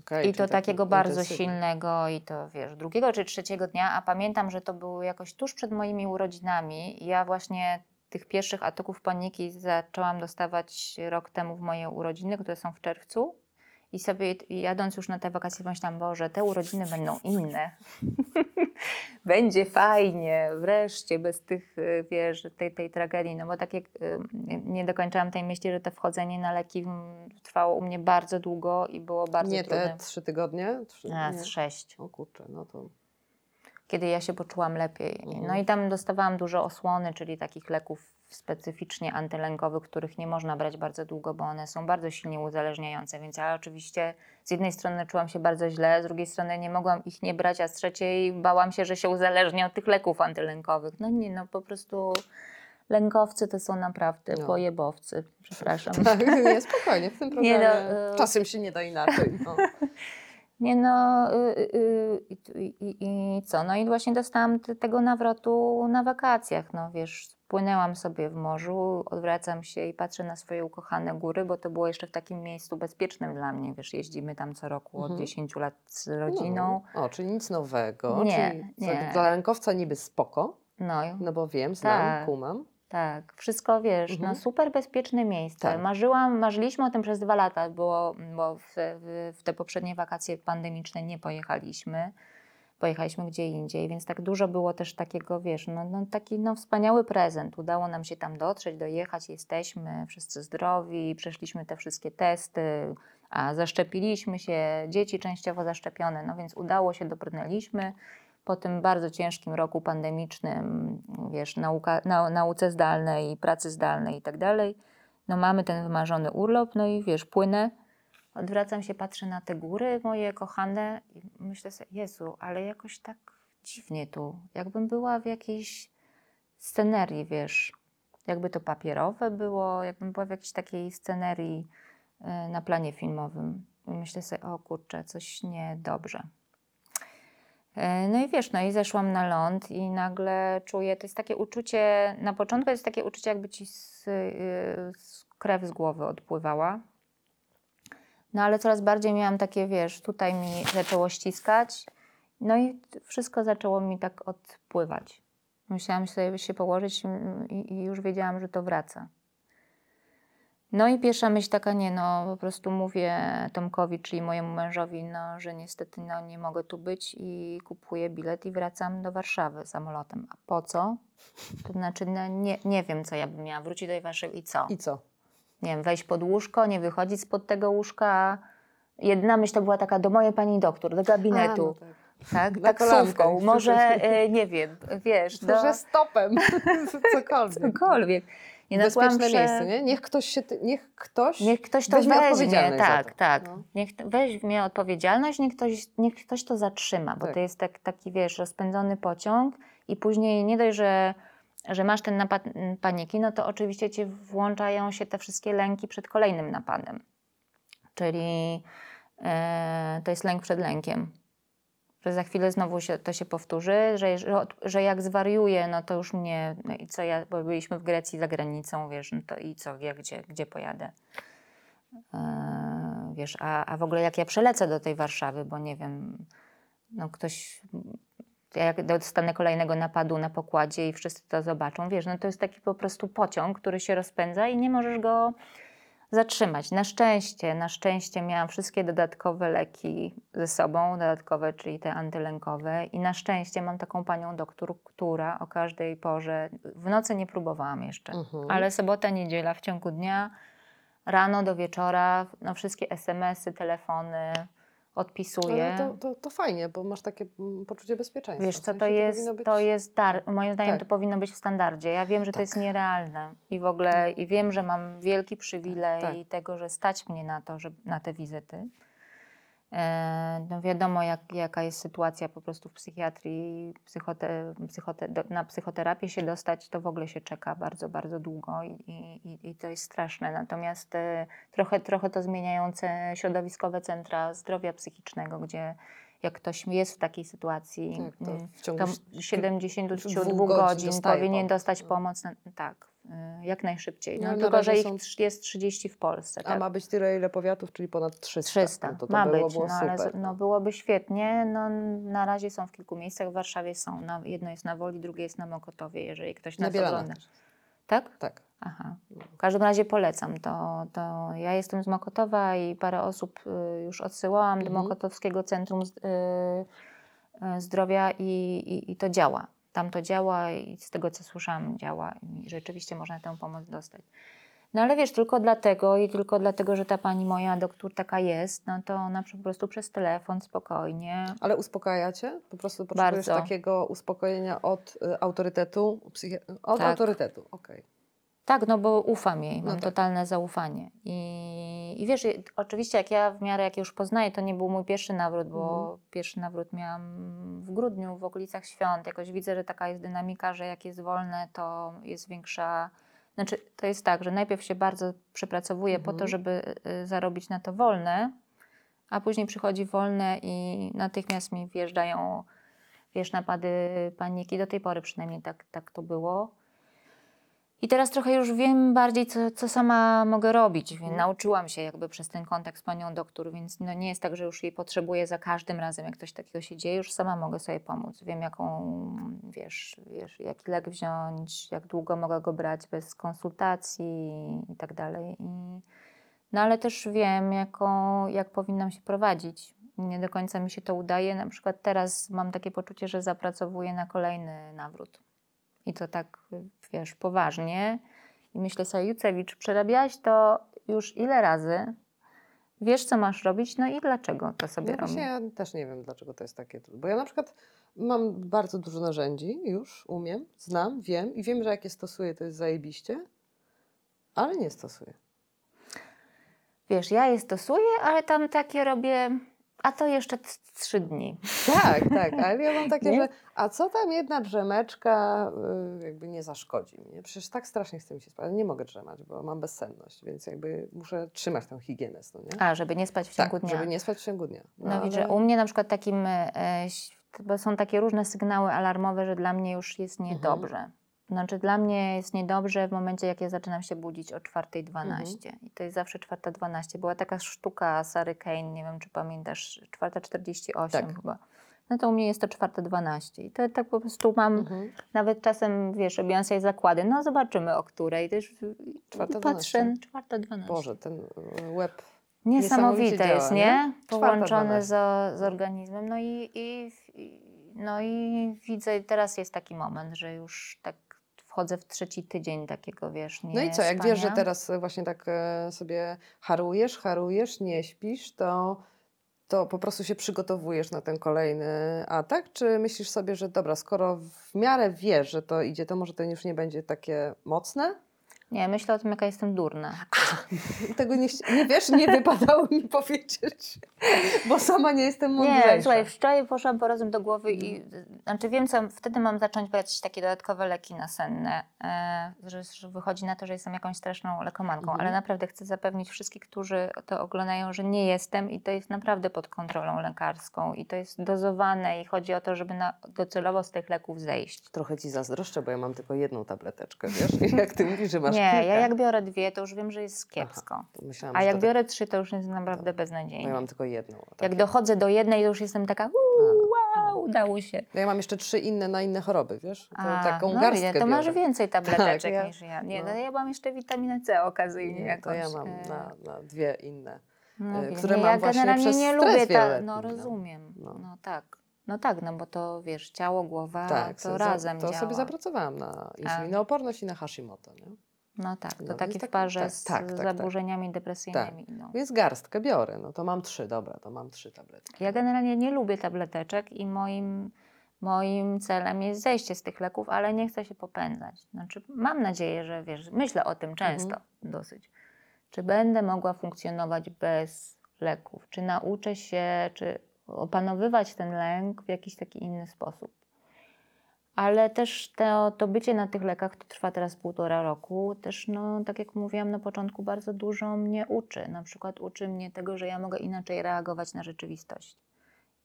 Okej, I czyli to taki takiego bardzo intensywny. silnego i to wiesz, drugiego czy trzeciego dnia, a pamiętam, że to było jakoś tuż przed moimi urodzinami. I Ja właśnie tych pierwszych ataków paniki zaczęłam dostawać rok temu w moje urodziny, które są w czerwcu. I sobie jadąc już na te wakacje myślałam, Boże, te urodziny będą inne. Będzie fajnie, wreszcie, bez tych, y, wiesz, tej, tej tragedii. No bo tak jak y, nie dokończyłam tej myśli, że to wchodzenie na leki trwało u mnie bardzo długo i było bardzo Nie trudne. te trzy tygodnie? Trzy, A, nie. z sześć, O kurczę, no to... kiedy ja się poczułam lepiej. Mhm. No i tam dostawałam dużo osłony, czyli takich leków specyficznie antylękowych, których nie można brać bardzo długo, bo one są bardzo silnie uzależniające. Więc ja oczywiście z jednej strony czułam się bardzo źle, z drugiej strony nie mogłam ich nie brać, a z trzeciej bałam się, że się uzależnię od tych leków antylękowych. No nie, no po prostu lękowcy to są naprawdę No. pojebowcy. Przepraszam. Tak, nie, spokojnie, w tym Nie programie no, y- czasem się nie da inaczej. No. Nie no, y, y, i, i, i co? No i właśnie dostałam te, tego nawrotu na wakacjach. No wiesz, płynęłam sobie w morzu, odwracam się i patrzę na swoje ukochane góry, bo to było jeszcze w takim miejscu bezpiecznym dla mnie. Wiesz, jeździmy tam co roku od Mhm. 10 lat z rodziną. No. O, czyli nic nowego. Nie, czyli nie. dla lękowca niby spoko, No, no bo wiem, znam, Tak. kumam. tak, wszystko wiesz, Mhm. no super bezpieczne miejsce. Tak. Marzyłam, marzyliśmy o tym przez dwa lata, bo, bo w, w, w te poprzednie wakacje pandemiczne nie pojechaliśmy. Pojechaliśmy gdzie indziej, więc tak dużo było też takiego, wiesz, no, no taki no, wspaniały prezent. Udało nam się tam dotrzeć, dojechać, jesteśmy wszyscy zdrowi, przeszliśmy te wszystkie testy, a zaszczepiliśmy się, dzieci częściowo zaszczepione, no więc udało się, dobrnęliśmy. Po tym bardzo ciężkim roku pandemicznym, wiesz, nauka, nau, nauce zdalnej, pracy zdalnej i tak dalej, no mamy ten wymarzony urlop, no i wiesz, płynę, Odwracam się, patrzę na te góry moje kochane i myślę sobie, Jezu, ale jakoś tak dziwnie tu. Jakbym była w jakiejś scenerii, wiesz, jakby to papierowe było, jakbym była w jakiejś takiej scenerii e, na planie filmowym. I myślę sobie, o kurczę, coś niedobrze. E, No i wiesz, no i zeszłam na ląd i nagle czuję, to jest takie uczucie, na początku jest takie uczucie, jakby ci z, y, z krew z głowy odpływała. No ale coraz bardziej miałam takie, wiesz, tutaj mi zaczęło ściskać, no i wszystko zaczęło mi tak odpływać. Musiałam sobie się położyć i, i już wiedziałam, że to wraca. No i pierwsza myśl taka, nie no, po prostu mówię Tomkowi, czyli mojemu mężowi, no, że niestety no, nie mogę tu być i kupuję bilet i wracam do Warszawy samolotem. A po co? To znaczy, no, nie, nie wiem, co ja bym miała wrócić do Warszawy i co? I co? Nie wiem, wejść pod łóżko, nie wychodzić spod tego łóżka. Jedna myśl to była taka do mojej pani doktor, do gabinetu, A, no tak. tak, na taksówką, kolankę. może, e, nie wiem, wiesz, do Może stopem, cokolwiek. cokolwiek. Byłam Bezpieczne prze- miejsce, nie? Niech ktoś się, niech ktoś... Niech ktoś to weźmie weźmie, odpowiedzialność tak, to. tak. No. Niech weźmie odpowiedzialność, niech ktoś, niech ktoś to zatrzyma, bo Tak. to jest tak, taki, wiesz, rozpędzony pociąg i później nie dość, że, że masz ten napad mm, paniki, no to oczywiście ci włączają się te wszystkie lęki przed kolejnym napadem. Czyli e, to jest lęk przed lękiem. Że za chwilę znowu się, to się powtórzy, że, że, jak zwariuję, no to już mnie, no i co ja, bo byliśmy w Grecji za granicą, wiesz, no to i co, ja gdzie, gdzie pojadę? E, wiesz, a, a w ogóle jak ja przelecę do tej Warszawy, bo nie wiem, no ktoś, jak dostanę kolejnego napadu na pokładzie i wszyscy to zobaczą, wiesz, no to jest taki po prostu pociąg, który się rozpędza i nie możesz go zatrzymać. Na szczęście, na szczęście miałam wszystkie dodatkowe leki ze sobą, dodatkowe, czyli te antylękowe i na szczęście mam taką panią doktor, która o każdej porze, w nocy nie próbowałam jeszcze, Mhm. ale sobota, niedziela w ciągu dnia, rano do wieczora, no wszystkie SMS-y, telefony odpisuję. Ale to, to, to fajnie, bo masz takie mm, poczucie bezpieczeństwa. Wiesz co, to jest, powinno być- to jest dar, moim zdaniem Tak. to powinno być w standardzie. Ja wiem, że to jest nierealne i w ogóle i wiem, że mam wielki przywilej Tak. tego, że stać mnie na to, że, na te wizyty. E, No wiadomo, jak, jaka jest sytuacja po prostu w psychiatrii, psychote, psychote, na psychoterapię się dostać, to w ogóle się czeka bardzo, bardzo długo i, i, i to jest straszne. Natomiast e, trochę, trochę to zmieniające środowiskowe centra zdrowia psychicznego, gdzie jak ktoś jest w takiej sytuacji, Tak, to mm, w to ś- 72 dwóch godzin godzin powinien dostać No. pomoc. Na, tak, y, jak najszybciej. No, No, tylko, że ich są- jest 30 w Polsce. A Tak. ma być tyle, ile powiatów, czyli ponad 300. 300. No to to ma było, być, było no, ale super. z- no, byłoby świetnie. No, na razie są w kilku miejscach. W Warszawie są. Jedno jest na Woli, drugie jest na Mokotowie, jeżeli ktoś Na nas ogląda. Tak? Tak. Aha. W każdym razie polecam. To, to ja jestem z Mokotowa i parę osób y, już odsyłałam do Mhm. Mokotowskiego Centrum y, y, Zdrowia i, i, i to działa. Tam to działa i z tego, co słyszałam, działa i rzeczywiście można tę pomoc dostać. No ale wiesz, tylko dlatego i tylko dlatego, że ta pani moja doktor taka jest, no to ona po prostu przez telefon spokojnie. Ale uspokajacie? Po prostu potrzebujesz Bardzo. takiego uspokojenia od y, autorytetu? Psychi- od Tak. autorytetu, okej. Tak, no bo ufam jej, No mam tak. totalne zaufanie. I, I wiesz, oczywiście jak ja w miarę jak już poznaję, to nie był mój pierwszy nawrót, bo Mhm. pierwszy nawrót miałam w grudniu, w okolicach świąt. Jakoś widzę, że taka jest dynamika, że jak jest wolne, to jest większa... Znaczy, to jest tak, że najpierw się bardzo przepracowuję po to, Mhm. żeby y, zarobić na to wolne, a później przychodzi wolne i natychmiast mi wjeżdżają, wiesz, napady paniki. Do tej pory przynajmniej tak, tak to było. I teraz trochę już wiem bardziej, co, co sama mogę robić. Więc Mhm. Nauczyłam się jakby przez ten kontakt z panią doktor, więc no nie jest tak, że już jej potrzebuję za każdym razem, jak coś takiego się dzieje, już sama mogę sobie pomóc. Wiem, jaką, wiesz, wiesz jaki lek wziąć, jak długo mogę go brać bez konsultacji i tak dalej. I, no ale też wiem, jaką, jak powinnam się prowadzić. Nie do końca mi się to udaje. Na przykład teraz mam takie poczucie, że zapracowuję na kolejny nawrót. I to tak, wiesz, poważnie. I myślę sobie, Jucewicz, przerabiałaś to już ile razy? Wiesz, co masz robić, no i dlaczego to sobie No robisz? ja też nie wiem, dlaczego to jest takie trudne. Bo ja na przykład mam bardzo dużo narzędzi, już umiem, znam, wiem i wiem, że jak je stosuję, to jest zajebiście, ale nie stosuję. Wiesz, ja je stosuję, ale tam takie robię, a to jeszcze trzy dni. Tak, tak, ale ja mam takie, Nie? że a co tam jedna drzemeczka y, jakby nie zaszkodzi mi, nie? Przecież tak strasznie chcę mi się spać, nie mogę drzemać, bo mam bezsenność, więc jakby muszę trzymać tę higienę, no nie? A, żeby nie spać w ciągu tak, dnia. żeby nie spać w ciągu dnia. No, widzisz, ale- że u mnie na przykład takim, e, bo są takie różne sygnały alarmowe, że dla mnie już jest Mhm. Znaczy dla mnie jest niedobrze w momencie, jak ja zaczynam się budzić o 4.12. Mhm. I to jest zawsze 4.12. Była taka sztuka Sary Kane, nie wiem czy pamiętasz, 4.48 Tak. chyba. No to u mnie jest to 4.12. I to tak po prostu mam, Mhm. nawet czasem, wiesz, robiłam sobie zakłady, no zobaczymy o której. To już 4:12. patrzę, 4.12. Boże, ten y, łeb Niesamowite Niesamowicie jest, działa, nie? nie? Połączone 4:12. z, z organizmem. No i, i, i, no i widzę, teraz jest taki moment, że już tak wchodzę w trzeci tydzień takiego, wiesz, nie No i co, jak spania. wiesz, że teraz właśnie tak e, sobie harujesz, harujesz, nie śpisz, to, to po prostu się przygotowujesz na ten kolejny atak? Czy myślisz sobie, że dobra, skoro w miarę wiesz, że to idzie, to może to już nie będzie takie mocne? Nie, myślę o tym, jaka jestem durna. Tego nie, nie wiesz, nie wypadało mi powiedzieć, bo sama nie jestem mądrzejsza. Nie, słuchaj, wczoraj poszłam po rozum do głowy i znaczy wiem, co wtedy mam zacząć brać takie dodatkowe leki nasenne, e, że, że wychodzi na to, że jestem jakąś straszną lekomanką, Mhm. ale naprawdę chcę zapewnić wszystkich, którzy to oglądają, że nie jestem i to jest naprawdę pod kontrolą lekarską i to jest dozowane i chodzi o to, żeby na, docelowo z tych leków zejść. Trochę ci zazdroszczę, bo ja mam tylko jedną tableteczkę, wiesz? Jak ty mówisz, że masz nie, kilka, ja jak biorę dwie, to już wiem, że jest kiepsko. myślałam, A jak tak- biorę trzy, to już jest naprawdę to beznadziejnie. ja mam tylko jedną. Jak dochodzę do jednej, to już jestem taka, uuu, wow, udało się. No ja mam jeszcze trzy inne na inne choroby, wiesz? To A, taką no, garstkę widzę, to masz biorę. więcej tableteczek Tak, ja- niż ja. Nie, no. no. ja mam jeszcze witaminę C okazyjnie Nie, jakąś. to ja mam e, na, na dwie inne. no, e, które nie, mam ja właśnie generalnie przez nie lubię ta, no no. rozumiem. No. No. tak. No tak, no bo to wiesz, ciało, głowa, tak, to sobie razem to działa. sobie zapracowałam na insulinooporność i na Hashimoto. Nie? No tak, to No, taki w tak- parze tak, z tak, tak, tak. zaburzeniami depresyjnymi. No. Więc garstkę biorę, no to mam trzy, dobra, to mam trzy tabletki. Ja generalnie nie lubię tableteczek i moim, moim celem jest zejście z tych leków, ale nie chcę się popędzać. Znaczy, mam nadzieję, że wiesz, myślę o tym często Mhm. dosyć. Czy będę mogła funkcjonować bez leków? Czy nauczę się, czy opanowywać ten lęk w jakiś taki inny sposób? Ale też to, to bycie na tych lekach, to trwa teraz półtora roku, też, no, tak jak mówiłam na początku, bardzo dużo mnie uczy. Na przykład uczy mnie tego, że ja mogę inaczej reagować na rzeczywistość.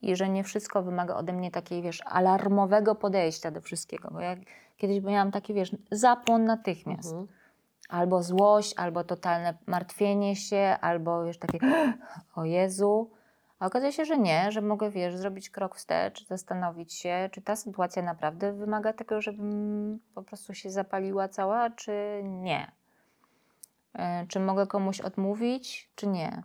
I że nie wszystko wymaga ode mnie takiej, wiesz, alarmowego podejścia do wszystkiego. Bo ja kiedyś miałam taki, wiesz, zapłon natychmiast. Mhm. Albo złość, albo totalne martwienie się, albo wiesz, takie o Jezu. A okazuje się, że nie, że mogę, wiesz, zrobić krok wstecz, zastanowić się, czy ta sytuacja naprawdę wymaga tego, żebym po prostu się zapaliła cała, czy nie. E, Czy mogę komuś odmówić, czy nie.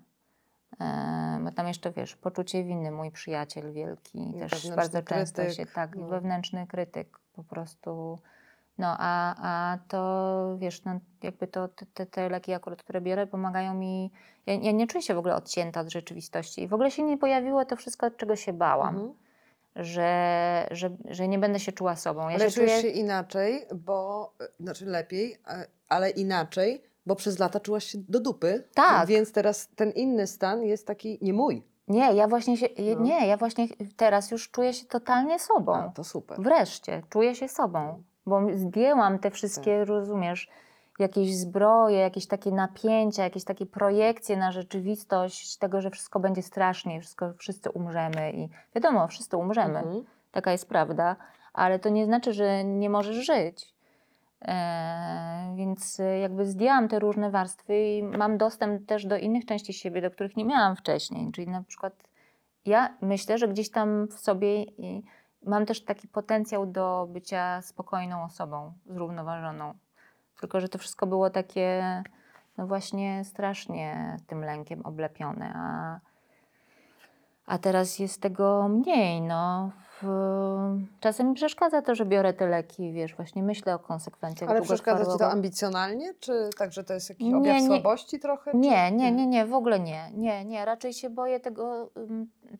E, Bo tam jeszcze, wiesz, poczucie winy, mój przyjaciel wielki, I też bardzo często krytyk, się, tak, no. wewnętrzny krytyk po prostu. No, a, a to, wiesz, no, jakby to, te- te, leki akurat, które biorę, pomagają mi, ja, ja nie czuję się w ogóle odcięta od rzeczywistości i w ogóle się nie pojawiło to wszystko, od czego się bałam, Mhm. że, że, że nie będę się czuła sobą. Ja Ale się czujesz czuję, się inaczej, bo, e, znaczy lepiej, ale inaczej, bo przez lata czułaś się do dupy. Tak. Więc teraz ten inny stan jest taki nie mój. nie, ja właśnie się, No. nie, ja właśnie teraz już czuję się totalnie sobą. A, to super. Wreszcie, czuję się sobą, bo zdjęłam te wszystkie, Tak. rozumiesz, jakieś zbroje, jakieś takie napięcia, jakieś takie projekcje na rzeczywistość tego, że wszystko będzie strasznie, wszystko, wszyscy umrzemy i wiadomo, wszyscy umrzemy, Mhm. taka jest prawda, ale to nie znaczy, że nie możesz żyć. E, więc jakby zdjęłam te różne warstwy i mam dostęp też do innych części siebie, do których nie miałam wcześniej. Czyli na przykład ja myślę, że gdzieś tam w sobie i mam też taki potencjał do bycia spokojną osobą, zrównoważoną. Tylko, że to wszystko było takie, no właśnie strasznie tym lękiem oblepione, a, a teraz jest tego mniej, no. W, czasem mi przeszkadza to, że biorę te leki, wiesz, właśnie myślę o konsekwencjach Ale przeszkadza ci to ambicjonalnie, czy także to jest jakiś objaw nie. słabości trochę? czy- Nie, nie, nie, nie, w ogóle nie. Nie, nie, raczej się boję tego,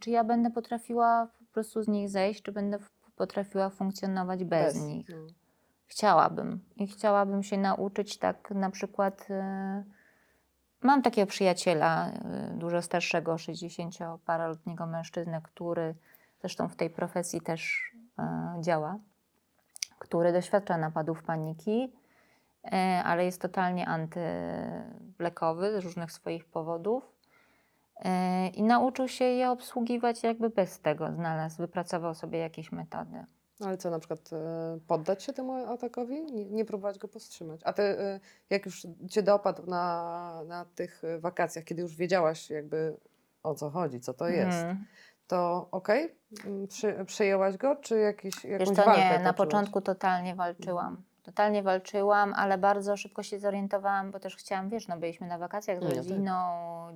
czy ja będę potrafiła po prostu z nich zejść, czy będę potrafiła funkcjonować bez, nich. no. Chciałabym. I chciałabym się nauczyć tak na przykład. e, Mam takiego przyjaciela, e, dużo starszego, 60-paroletniego mężczyznę, który zresztą w tej profesji też e, działa, który doświadcza napadów paniki, ale jest totalnie antylekowy z różnych swoich powodów. E, I nauczył się je obsługiwać jakby bez tego. Znalazł, wypracował sobie jakieś metody. Ale co, na przykład e, poddać się temu atakowi? Nie, nie próbować go powstrzymać? A ty, e, jak już cię dopadł na, na tych wakacjach, kiedy już wiedziałaś jakby o co chodzi, co to jest, Mhm. to okej? Mm, Przy, przyjęłaś go, czy jakiś, jakąś Wiesz to walkę nie, na początku totalnie walczyłam. Totalnie walczyłam, ale bardzo szybko się zorientowałam, bo też chciałam, wiesz, no byliśmy na wakacjach z No tak. rodziną,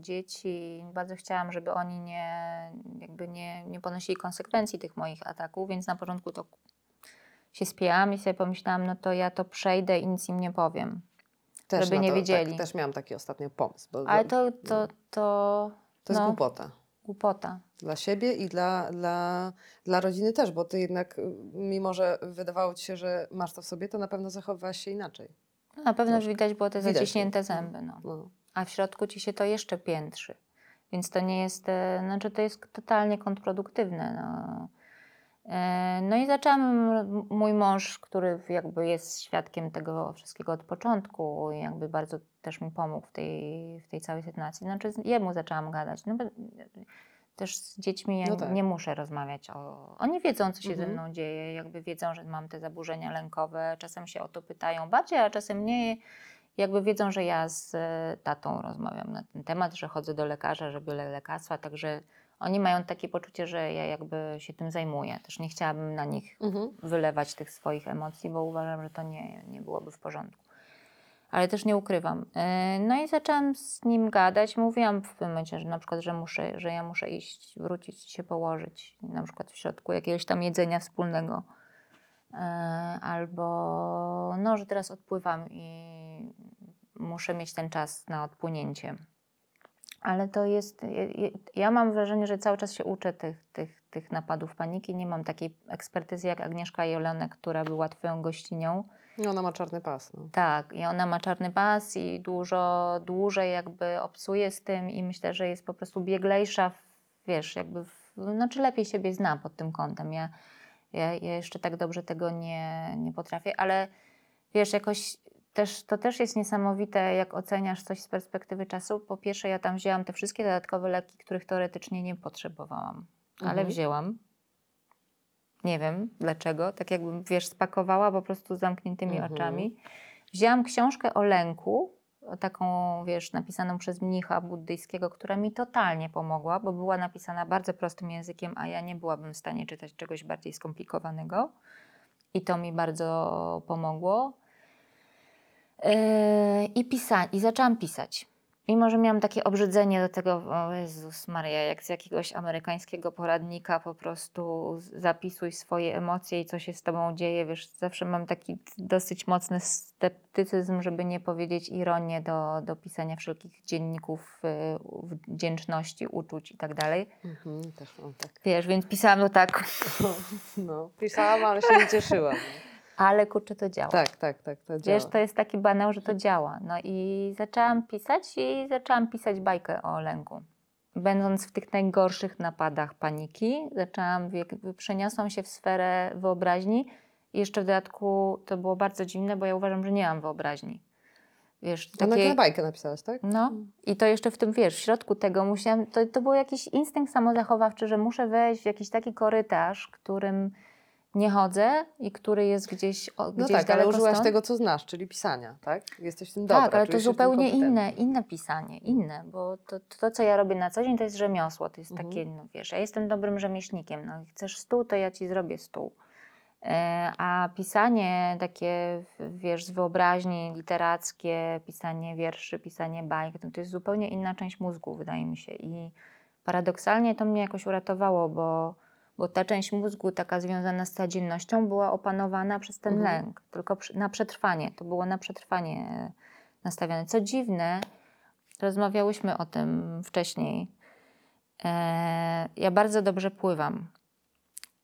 dzieci, bardzo chciałam, żeby oni nie, jakby nie, nie ponosili konsekwencji tych moich ataków, więc na początku to się spięłam i sobie pomyślałam, no to ja to przejdę i nic im nie powiem. Też żeby na nie to, wiedzieli. Tak, też miałam taki ostatnio pomysł. Bo Ale to, to, to, to, to jest no, głupota. Głupota. Dla siebie i dla, dla, dla rodziny też, bo ty jednak, y, mimo że wydawało ci się, że masz to w sobie, to na pewno zachowywałaś się inaczej. No, na pewno Troszkę. widać było te zaciśnięte zęby. No. No. a w środku ci się to jeszcze piętrzy. Więc to nie jest, e, znaczy to jest totalnie kontrproduktywne. No. E, No i zaczęłam, mój mąż, który jakby jest świadkiem tego wszystkiego od początku i jakby bardzo też mi pomógł w tej, w tej całej sytuacji. Znaczy jemu zaczęłam gadać. No bo też z dziećmi ja No tak. nie muszę rozmawiać o... Oni wiedzą, co się ze Mhm. mną dzieje, jakby wiedzą, że mam te zaburzenia lękowe. Czasem się o to pytają bardziej, a czasem nie jakby wiedzą, że ja z e, tatą rozmawiam na ten temat, że chodzę do lekarza, że biorę lekarstwa, także oni mają takie poczucie, że ja jakby się tym zajmuję. Też nie chciałabym na nich Mhm. wylewać tych swoich emocji, bo uważam, że to nie, nie byłoby w porządku. Ale też nie ukrywam. E, No i zaczęłam z nim gadać. Mówiłam w pewnym momencie, że na przykład, że, muszę, że ja muszę iść, wrócić, się położyć, na przykład w środku jakiegoś tam jedzenia wspólnego. E, Albo no, że teraz odpływam i muszę mieć ten czas na odpłynięcie. Ale to jest. ja- mam wrażenie, że cały czas się uczę tych, tych, tych napadów paniki. Nie mam takiej ekspertyzy jak Agnieszka Jolonek, która była Twoją gościnią I ona ma czarny pas. No. Tak, i ona ma czarny pas i dużo dłużej jakby obcuje z tym i myślę, że jest po prostu bieglejsza, wiesz, jakby, w, znaczy lepiej siebie zna pod tym kątem. Ja, ja, ja jeszcze tak dobrze tego nie, nie potrafię, ale wiesz, jakoś też, to też jest niesamowite, jak oceniasz coś z perspektywy czasu. Po pierwsze, ja tam wzięłam te wszystkie dodatkowe leki, których teoretycznie nie potrzebowałam, ale Mhm. wzięłam. Nie wiem dlaczego, tak jakbym, wiesz, spakowała po prostu z zamkniętymi Mhm. oczami. Wzięłam książkę o lęku, taką, wiesz, napisaną przez mnicha buddyjskiego, która mi totalnie pomogła, bo była napisana bardzo prostym językiem, a ja nie byłabym w stanie czytać czegoś bardziej skomplikowanego. I to mi bardzo pomogło. Yy, I, pisa- I zaczęłam pisać. Mimo, że miałam takie obrzydzenie do tego, o Jezus Maria, jak z jakiegoś amerykańskiego poradnika po prostu zapisuj swoje emocje i co się z tobą dzieje. Wiesz, zawsze mam taki dosyć mocny sceptycyzm, żeby nie powiedzieć ironię do, do pisania wszelkich dzienników y, wdzięczności, uczuć i tak dalej. Mhm, też mam tak. Wiesz, więc pisałam to tak, No, pisałam, ale się nie cieszyłam. Ale kurczę, to działa. Tak, tak, tak, to działa. Wiesz, to jest taki banał, że to działa. No i zaczęłam pisać i zaczęłam pisać bajkę o lęku. Będąc w tych najgorszych napadach paniki, zaczęłam, przeniosłam się w sferę wyobraźni. I jeszcze w dodatku to było bardzo dziwne, bo ja uważam, że nie mam wyobraźni. Wiesz, A takiej... na bajkę napisałaś, tak? No i to jeszcze w tym, wiesz, w środku tego musiałam, to, to był jakiś instynkt samozachowawczy, że muszę wejść w jakiś taki korytarz, którym nie chodzę i który jest gdzieś, o, No gdzieś tak, ale użyłaś stąd. tego, co znasz, czyli pisania, tak? Jesteś w tym dobra. Tak, ale to zupełnie inne, inne pisanie, inne, bo to, to, co ja robię na co dzień, to jest rzemiosło, to jest Mhm. takie, no wiesz, ja jestem dobrym rzemieślnikiem, no chcesz stół, to ja ci zrobię stół. E, A pisanie takie, wiesz, z wyobraźni literackie, pisanie wierszy, pisanie bajek, to jest zupełnie inna część mózgu, wydaje mi się. I paradoksalnie to mnie jakoś uratowało, bo, bo ta część mózgu taka związana z codziennością była opanowana przez ten Mhm. lęk, tylko na przetrwanie. To było na przetrwanie e, nastawione. Co dziwne, rozmawiałyśmy o tym wcześniej. E, ja bardzo dobrze pływam.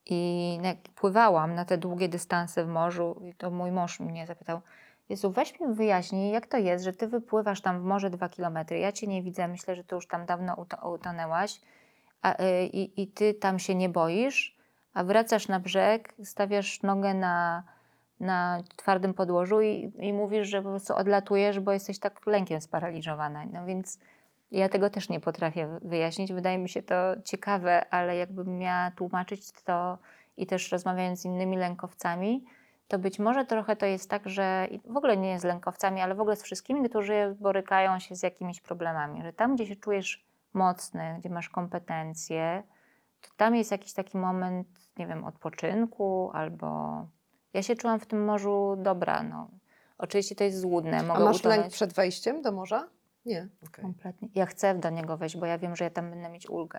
I pływałam na te długie dystanse w morzu, i to mój mąż mnie zapytał, Jezu, weź mi wyjaśnij, jak to jest, że ty wypływasz tam w morze dwa kilometry, ja cię nie widzę, myślę, że ty już tam dawno uto- utonęłaś a, y, i, i ty tam się nie boisz, a wracasz na brzeg, stawiasz nogę na, na twardym podłożu i, i mówisz, że po prostu odlatujesz, bo jesteś tak lękiem sparaliżowana. No więc ja tego też nie potrafię wyjaśnić. Wydaje mi się to ciekawe, ale jakbym miała tłumaczyć to i też rozmawiając z innymi lękowcami, to być może trochę to jest tak, że w ogóle nie z lękowcami, ale w ogóle z wszystkimi, którzy borykają się z jakimiś problemami, że tam, gdzie się czujesz mocny, gdzie masz kompetencje, to tam jest jakiś taki moment, nie wiem, odpoczynku albo... Ja się czułam w tym morzu dobra, no. Oczywiście to jest złudne, A mogę masz utonąć. lęk przed wejściem do morza? Nie. okej. Kompletnie. Ja chcę do niego wejść, bo ja wiem, że ja tam będę mieć ulgę.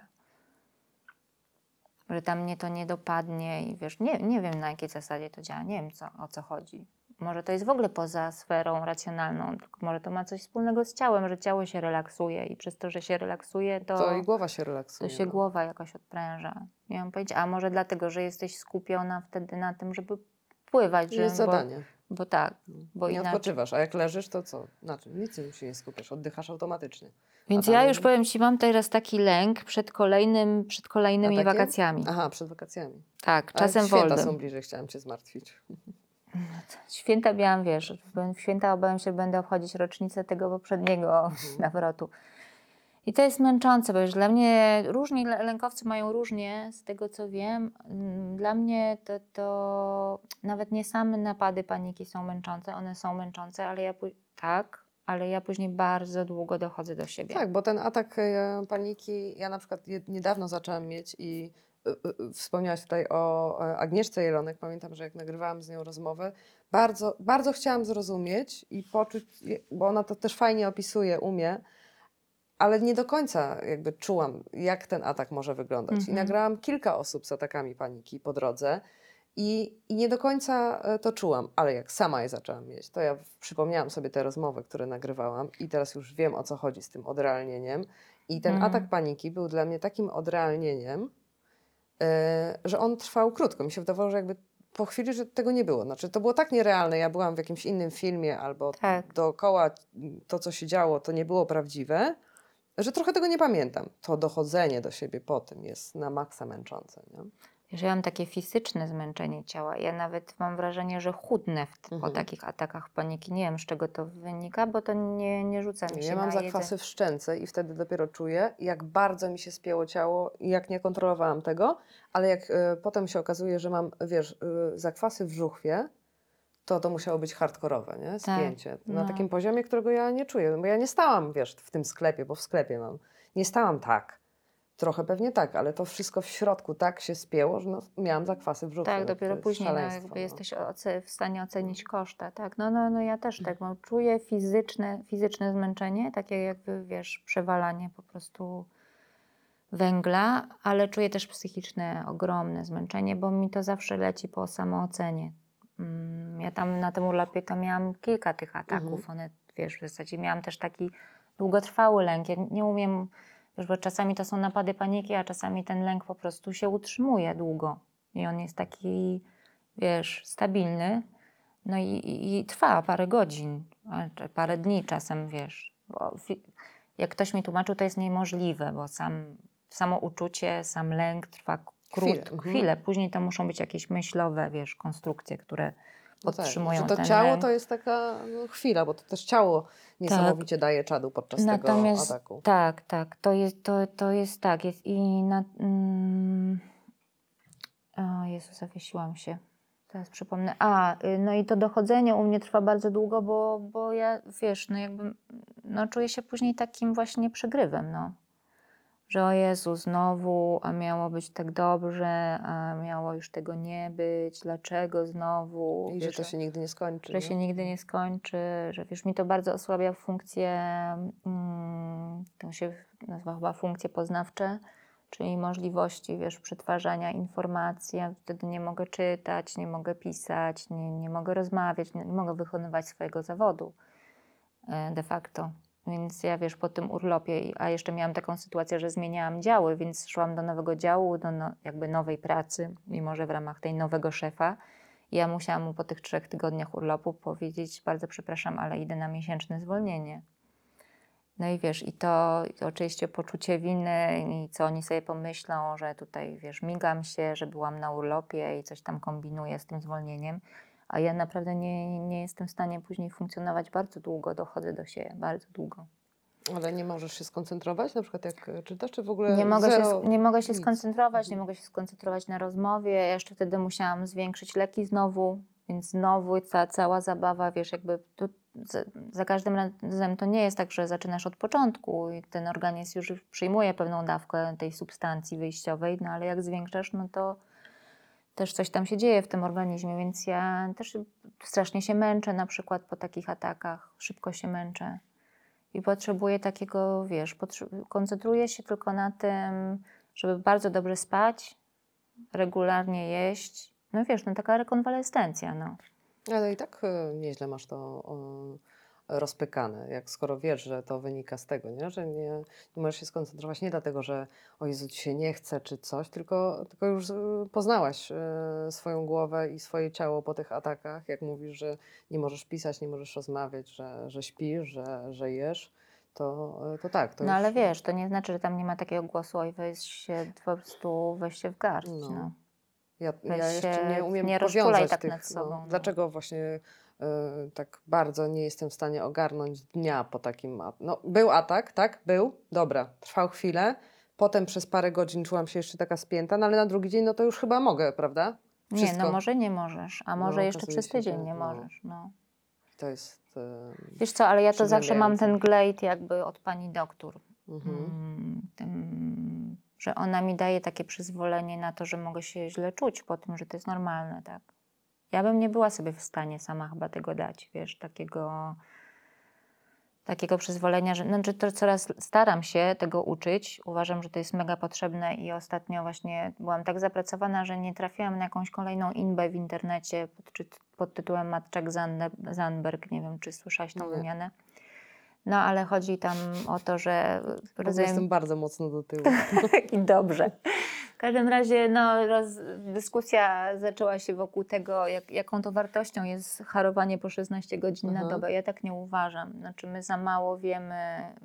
Że tam mnie to nie dopadnie i wiesz, nie, nie wiem na jakiej zasadzie to działa, nie wiem co, o co chodzi. Może to jest w ogóle poza sferą racjonalną, tylko może to ma coś wspólnego z ciałem, że ciało się relaksuje i przez to, że się relaksuje, to, To i głowa się to relaksuje. się no. głowa jakoś odpręża. Nie mam pojęcia, a może dlatego, że jesteś skupiona wtedy na tym, żeby pływać. Że, Jest bo, zadanie. Bo tak, bo nie inaczej. odpoczywasz, a jak leżysz, to co? Na czym? Nic się nie skupiasz, oddychasz automatycznie. Więc ja już powiem Ci, mam teraz taki lęk przed, kolejnym, przed kolejnymi wakacjami. Aha, przed wakacjami. Tak, czasem święta wolnym. są bliżej, chciałam cię zmartwić. Święta miałam, wiesz, w święta obawiam się, że będę obchodzić rocznicę tego poprzedniego Mhm. nawrotu. I to jest męczące, bo już dla mnie różni lę- lękowcy mają różnie, z tego co wiem. Mm, Dla mnie to, to nawet nie same napady paniki są męczące, one są męczące, ale ja tak, ale ja później bardzo długo dochodzę do siebie. Tak, bo ten atak e, paniki, ja na przykład niedawno zaczęłam mieć i wspomniałaś tutaj o e, Agnieszce Jelonek. Pamiętam, że jak nagrywałam z nią rozmowę, bardzo, bardzo chciałam zrozumieć i poczuć, bo ona to też fajnie opisuje, umie, ale nie do końca jakby czułam, jak ten atak może wyglądać. I Mhm. nagrałam kilka osób z atakami paniki po drodze. I, I nie do końca e, to czułam, ale jak sama je zaczęłam mieć, to ja przypomniałam sobie te rozmowy, które nagrywałam i teraz już wiem o co chodzi z tym odrealnieniem. I ten Mhm. atak paniki był dla mnie takim odrealnieniem, że on trwał krótko. Mi się wydawało, że jakby po chwili, że tego nie było. Znaczy, to było tak nierealne. Ja byłam w jakimś innym filmie albo Tak. dookoła to, co się działo, to nie było prawdziwe, że trochę tego nie pamiętam. To dochodzenie do siebie po tym jest na maksa męczące. Nie? Ja mam takie fizyczne zmęczenie ciała. Ja nawet mam wrażenie, że chudnę w, po Mhm. takich atakach paniki. Nie wiem, z czego to wynika, bo to nie, nie rzuca mi się Ja mam na zakwasy jedzenie. w szczęce i wtedy dopiero czuję, jak bardzo mi się spięło ciało i jak nie kontrolowałam tego, ale jak e, potem się okazuje, że mam, wiesz, e, zakwasy w żuchwie, to to musiało być hardkorowe, nie? Spięcie. Na no. takim poziomie, którego ja nie czuję. Bo ja nie stałam, wiesz, w tym sklepie, bo w sklepie mam. Nie stałam tak. Trochę pewnie tak, ale to wszystko w środku tak się spięło, że no, miałam zakwasy w żuchwie. Tak, No, dopiero później no, jakby no. jesteś w stanie ocenić koszta. Tak, no, no, no ja też tak mam. Czuję fizyczne, fizyczne zmęczenie, takie jakby, wiesz, przewalanie po prostu węgla, ale czuję też psychiczne, ogromne zmęczenie, bo mi to zawsze leci po samoocenie. Mm, Ja tam na tym urlopie to miałam kilka tych ataków. Mhm. One, wiesz, w zasadzie miałam też taki długotrwały lęk. Ja nie umiem, wiesz, bo czasami to są napady paniki, a czasami ten lęk po prostu się utrzymuje długo. I on jest taki, wiesz, stabilny. No i, i, i trwa parę godzin, parę dni czasem, wiesz. Jak ktoś mi tłumaczył, to jest niemożliwe, bo sam, samo uczucie, sam lęk trwa krótko, Chwilę, mhm. chwilę. Później to muszą być jakieś myślowe, wiesz, konstrukcje, które No tak, podtrzymują to ten ciało to jest taka no, chwila, bo to też ciało niesamowicie daje czadu podczas Natomiast tego ataku. tak, tak, to jest, to, to jest tak, jest i na... Mm, o Jezu, zawiesiłam się. Teraz przypomnę. A, y, no i to dochodzenie u mnie trwa bardzo długo, bo, bo ja, wiesz, no jakby, no czuję się później takim właśnie przegrywem, no. Że o Jezu, znowu, a miało być tak dobrze, a miało już tego nie być, dlaczego znowu? I że Wiesz, to się nigdy nie skończy. że nie? się nigdy nie skończy, że wiesz, mi to bardzo osłabia funkcje, mm, to się nazywa chyba funkcje poznawcze, czyli możliwości, wiesz, przetwarzania informacji. Ja wtedy nie mogę czytać, nie mogę pisać, nie, nie mogę rozmawiać, nie, nie mogę wykonywać swojego zawodu e, de facto. Więc ja, wiesz, po tym urlopie, a jeszcze miałam taką sytuację, że zmieniałam działy, więc szłam do nowego działu, do no, jakby nowej pracy, mimo że w ramach tej nowego szefa. Ja musiałam mu po tych trzech tygodniach urlopu powiedzieć, bardzo przepraszam, ale idę na miesięczne zwolnienie. No i wiesz, i to, i to oczywiście poczucie winy i co oni sobie pomyślą, że tutaj, wiesz, migam się, że byłam na urlopie i coś tam kombinuję z tym zwolnieniem, a ja naprawdę nie, nie jestem w stanie później funkcjonować bardzo długo, dochodzę do siebie bardzo długo. Ale nie możesz się skoncentrować, na przykład jak czytasz, czy w ogóle Nie mogę, się, zero, sk- nie mogę się nic? skoncentrować, nie Mhm. mogę się skoncentrować na rozmowie. Ja Jeszcze wtedy musiałam zwiększyć leki znowu, więc znowu ta cała zabawa, wiesz, jakby tu, za, za każdym razem to nie jest tak, że zaczynasz od początku i ten organizm już przyjmuje pewną dawkę tej substancji wyjściowej, no ale jak zwiększasz, no to też coś tam się dzieje w tym organizmie, więc ja też strasznie się męczę na przykład po takich atakach, szybko się męczę. I potrzebuję takiego, wiesz, koncentruję się tylko na tym, żeby bardzo dobrze spać, regularnie jeść. No wiesz, no taka rekonwalescencja, no. Ale i tak e, nieźle masz to rozpykane, jak skoro wiesz, że to wynika z tego, nie? że nie, nie możesz się skoncentrować nie dlatego, że o Jezu, ci się nie chce czy coś, tylko, tylko już e, poznałaś e, swoją głowę i swoje ciało po tych atakach, jak mówisz, że nie możesz pisać, nie możesz rozmawiać, że, że śpisz, że, że jesz, to, to tak. To No już, ale wiesz, to nie znaczy, że tam nie ma takiego głosu, oj weź się po prostu, weź się w garść, No. no. Ja, ja jeszcze nie umiem nie powiązać tak tych, nad sobą, No, no. dlaczego właśnie y, tak bardzo nie jestem w stanie ogarnąć dnia po takim... No, był atak, tak? Był. Dobra. Trwał chwilę. Potem przez parę godzin czułam się jeszcze taka spięta, no ale na drugi dzień no to już chyba mogę, prawda? Nie, Wszystko. no może nie możesz, a może No, jeszcze przez się, tydzień że nie no. możesz, no. To jest... y, Wiesz co, ale ja to zawsze mam ten glejt jakby od pani doktor. mhm. Mm, tym, że ona mi daje takie przyzwolenie na to, że mogę się źle czuć po tym, że to jest normalne, tak. Ja bym nie była sobie w stanie sama chyba tego dać, wiesz, takiego, takiego przyzwolenia, że znaczy to coraz staram się tego uczyć. Uważam, że to jest mega potrzebne i ostatnio właśnie byłam tak zapracowana, że nie trafiłam na jakąś kolejną inbę w internecie pod, pod tytułem Matczak Zandberg. Nie wiem, czy słyszałaś tą wymianę. No ale chodzi tam o to, że ogóle Jestem bardzo mocno do tyłu. i dobrze. W każdym razie no, roz, dyskusja zaczęła się wokół tego, jak, jaką to wartością jest harowanie po 16 godzin na Mhm. dobę. Ja tak nie uważam. Znaczy my za mało wiemy,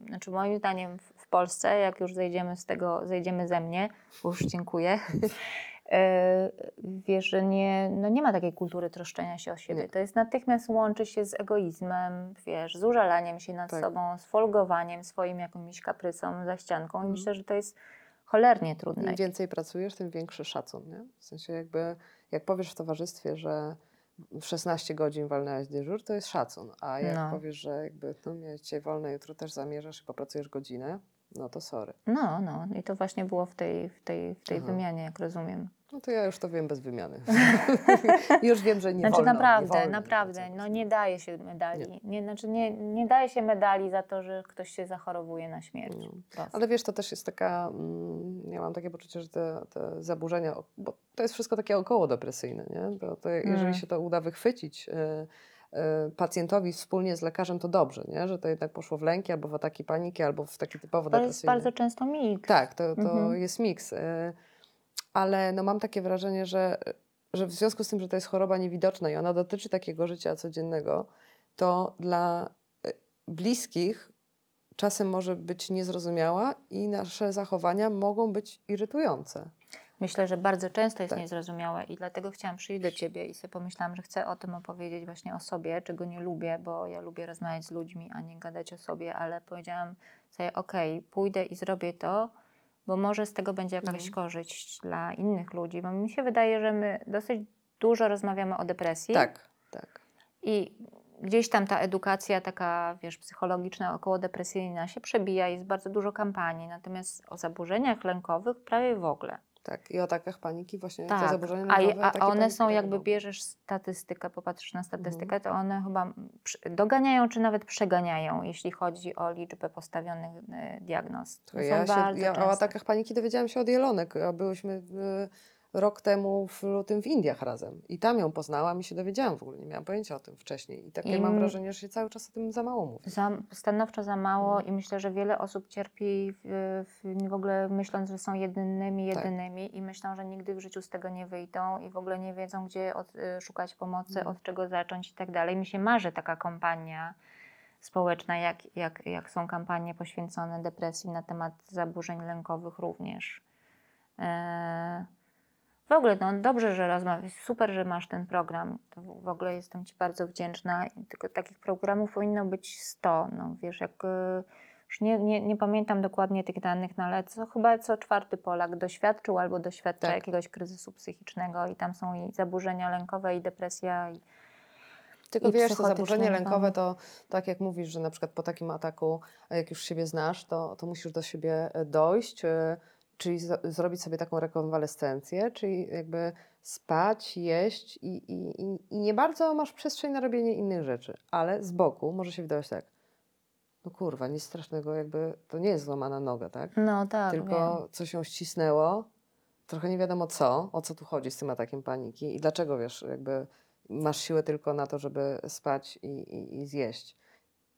znaczy moim zdaniem w, w Polsce, jak już zejdziemy z tego, zejdziemy ze mnie, bo już dziękuję, e, wiesz, że nie, no nie ma takiej kultury troszczenia się o siebie. Nie. To jest natychmiast łączy się z egoizmem, wiesz, z użalaniem się nad Tak. sobą, z folgowaniem swoim jakimś kaprysą za ścianką i Mhm. myślę, że to jest cholernie trudne. Im więcej pracujesz, tym większy szacun, nie? W sensie jakby, jak powiesz w towarzystwie, że w 16 godzin walnęłaś dyżur, to jest szacun, a jak No. powiesz, że jakby no miałeś dzisiaj wolne, jutro też zamierzasz i popracujesz godzinę, no to sorry. No, no i to właśnie było w tej, w tej, w tej Aha. wymianie, jak rozumiem. No to ja już to wiem bez wymiany. już wiem, że nie znaczy wolno. naprawdę, nie wolno naprawdę, no nie daje się medali. Nie. znaczy nie, nie daje się medali za to, że ktoś się zachorowuje na śmierć. No. Ale wiesz, to też jest taka, mm, ja mam takie poczucie, że te, te zaburzenia, bo to jest wszystko takie około depresyjne, nie? Bo to jeżeli Mm. się to uda wychwycić y, pacjentowi wspólnie z lekarzem, to dobrze, nie? Że to jednak poszło w lęki, albo w ataki paniki, albo w taki typowo to jest bardzo często miks. Tak, to, to Mhm. jest miks. y, Ale no mam takie wrażenie, że, że w związku z tym, że to jest choroba niewidoczna i ona dotyczy takiego życia codziennego, to dla y, bliskich czasem może być niezrozumiała i nasze zachowania mogą być irytujące. Myślę, że bardzo często jest Tak. niezrozumiałe i dlatego chciałam przyjść do Ciebie i sobie pomyślałam, że chcę o tym opowiedzieć właśnie o sobie, czego nie lubię, bo ja lubię rozmawiać z ludźmi, a nie gadać o sobie, ale powiedziałam sobie, okej, pójdę i zrobię to, bo może z tego będzie jakaś Mhm. korzyść dla innych ludzi, bo mi się wydaje, że my dosyć dużo rozmawiamy o depresji Tak, tak. i gdzieś tam ta edukacja taka, wiesz, psychologiczna, około depresyjna się przebija, jest bardzo dużo kampanii, natomiast o zaburzeniach lękowych prawie w ogóle. Tak, i o atakach paniki właśnie te Tak, zaburzenia a, je- nerwowe, a ataki one są jakby bierzesz statystykę, popatrzysz na statystykę, Mhm. to one chyba doganiają czy nawet przeganiają, jeśli chodzi o liczbę postawionych e, diagnoz. To ja się, ja o atakach paniki dowiedziałam się od Jelonek. a Byłyśmy rok temu w lutym w Indiach razem i tam ją poznałam i się dowiedziałam w ogóle. Nie miałam pojęcia o tym wcześniej. I takie I mam wrażenie, że się cały czas o tym za mało mówi. Za, stanowczo za mało Mhm. i myślę, że wiele osób cierpi w, w, w ogóle myśląc, że są jedynymi, Tak. jedynymi i myślą, że nigdy w życiu z tego nie wyjdą i w ogóle nie wiedzą, gdzie od, y, szukać pomocy, Mhm. od czego zacząć i tak dalej. Mi się marzy taka kampania społeczna, jak, jak, jak są kampanie poświęcone depresji na temat zaburzeń lękowych również. E, w ogóle no, dobrze, że rozmawiasz, super, że masz ten program. To w ogóle jestem Ci bardzo wdzięczna. I Tylko takich programów powinno być 100. No, wiesz, jak y, już nie, nie, nie pamiętam dokładnie tych danych, no, ale co, chyba co czwarty Polak doświadczył albo doświadcza Tak. jakiegoś kryzysu psychicznego i tam są i zaburzenia lękowe, i depresja. I, Tylko wiesz, to zaburzenie chyba. lękowe to tak jak mówisz, że na przykład po takim ataku, jak już siebie znasz, to, to musisz do siebie e, dojść, e, czyli zrobić sobie taką rekonwalescencję, czyli jakby spać, jeść i, i, i, i nie bardzo masz przestrzeń na robienie innych rzeczy, ale z boku może się wydawać tak, no kurwa, nic strasznego, jakby to nie jest złamana noga, tak? no tak, Tylko wiem. coś ją ścisnęło, trochę nie wiadomo co, o co tu chodzi z tym atakiem paniki i dlaczego, wiesz, jakby masz siłę tylko na to, żeby spać i, i, i zjeść.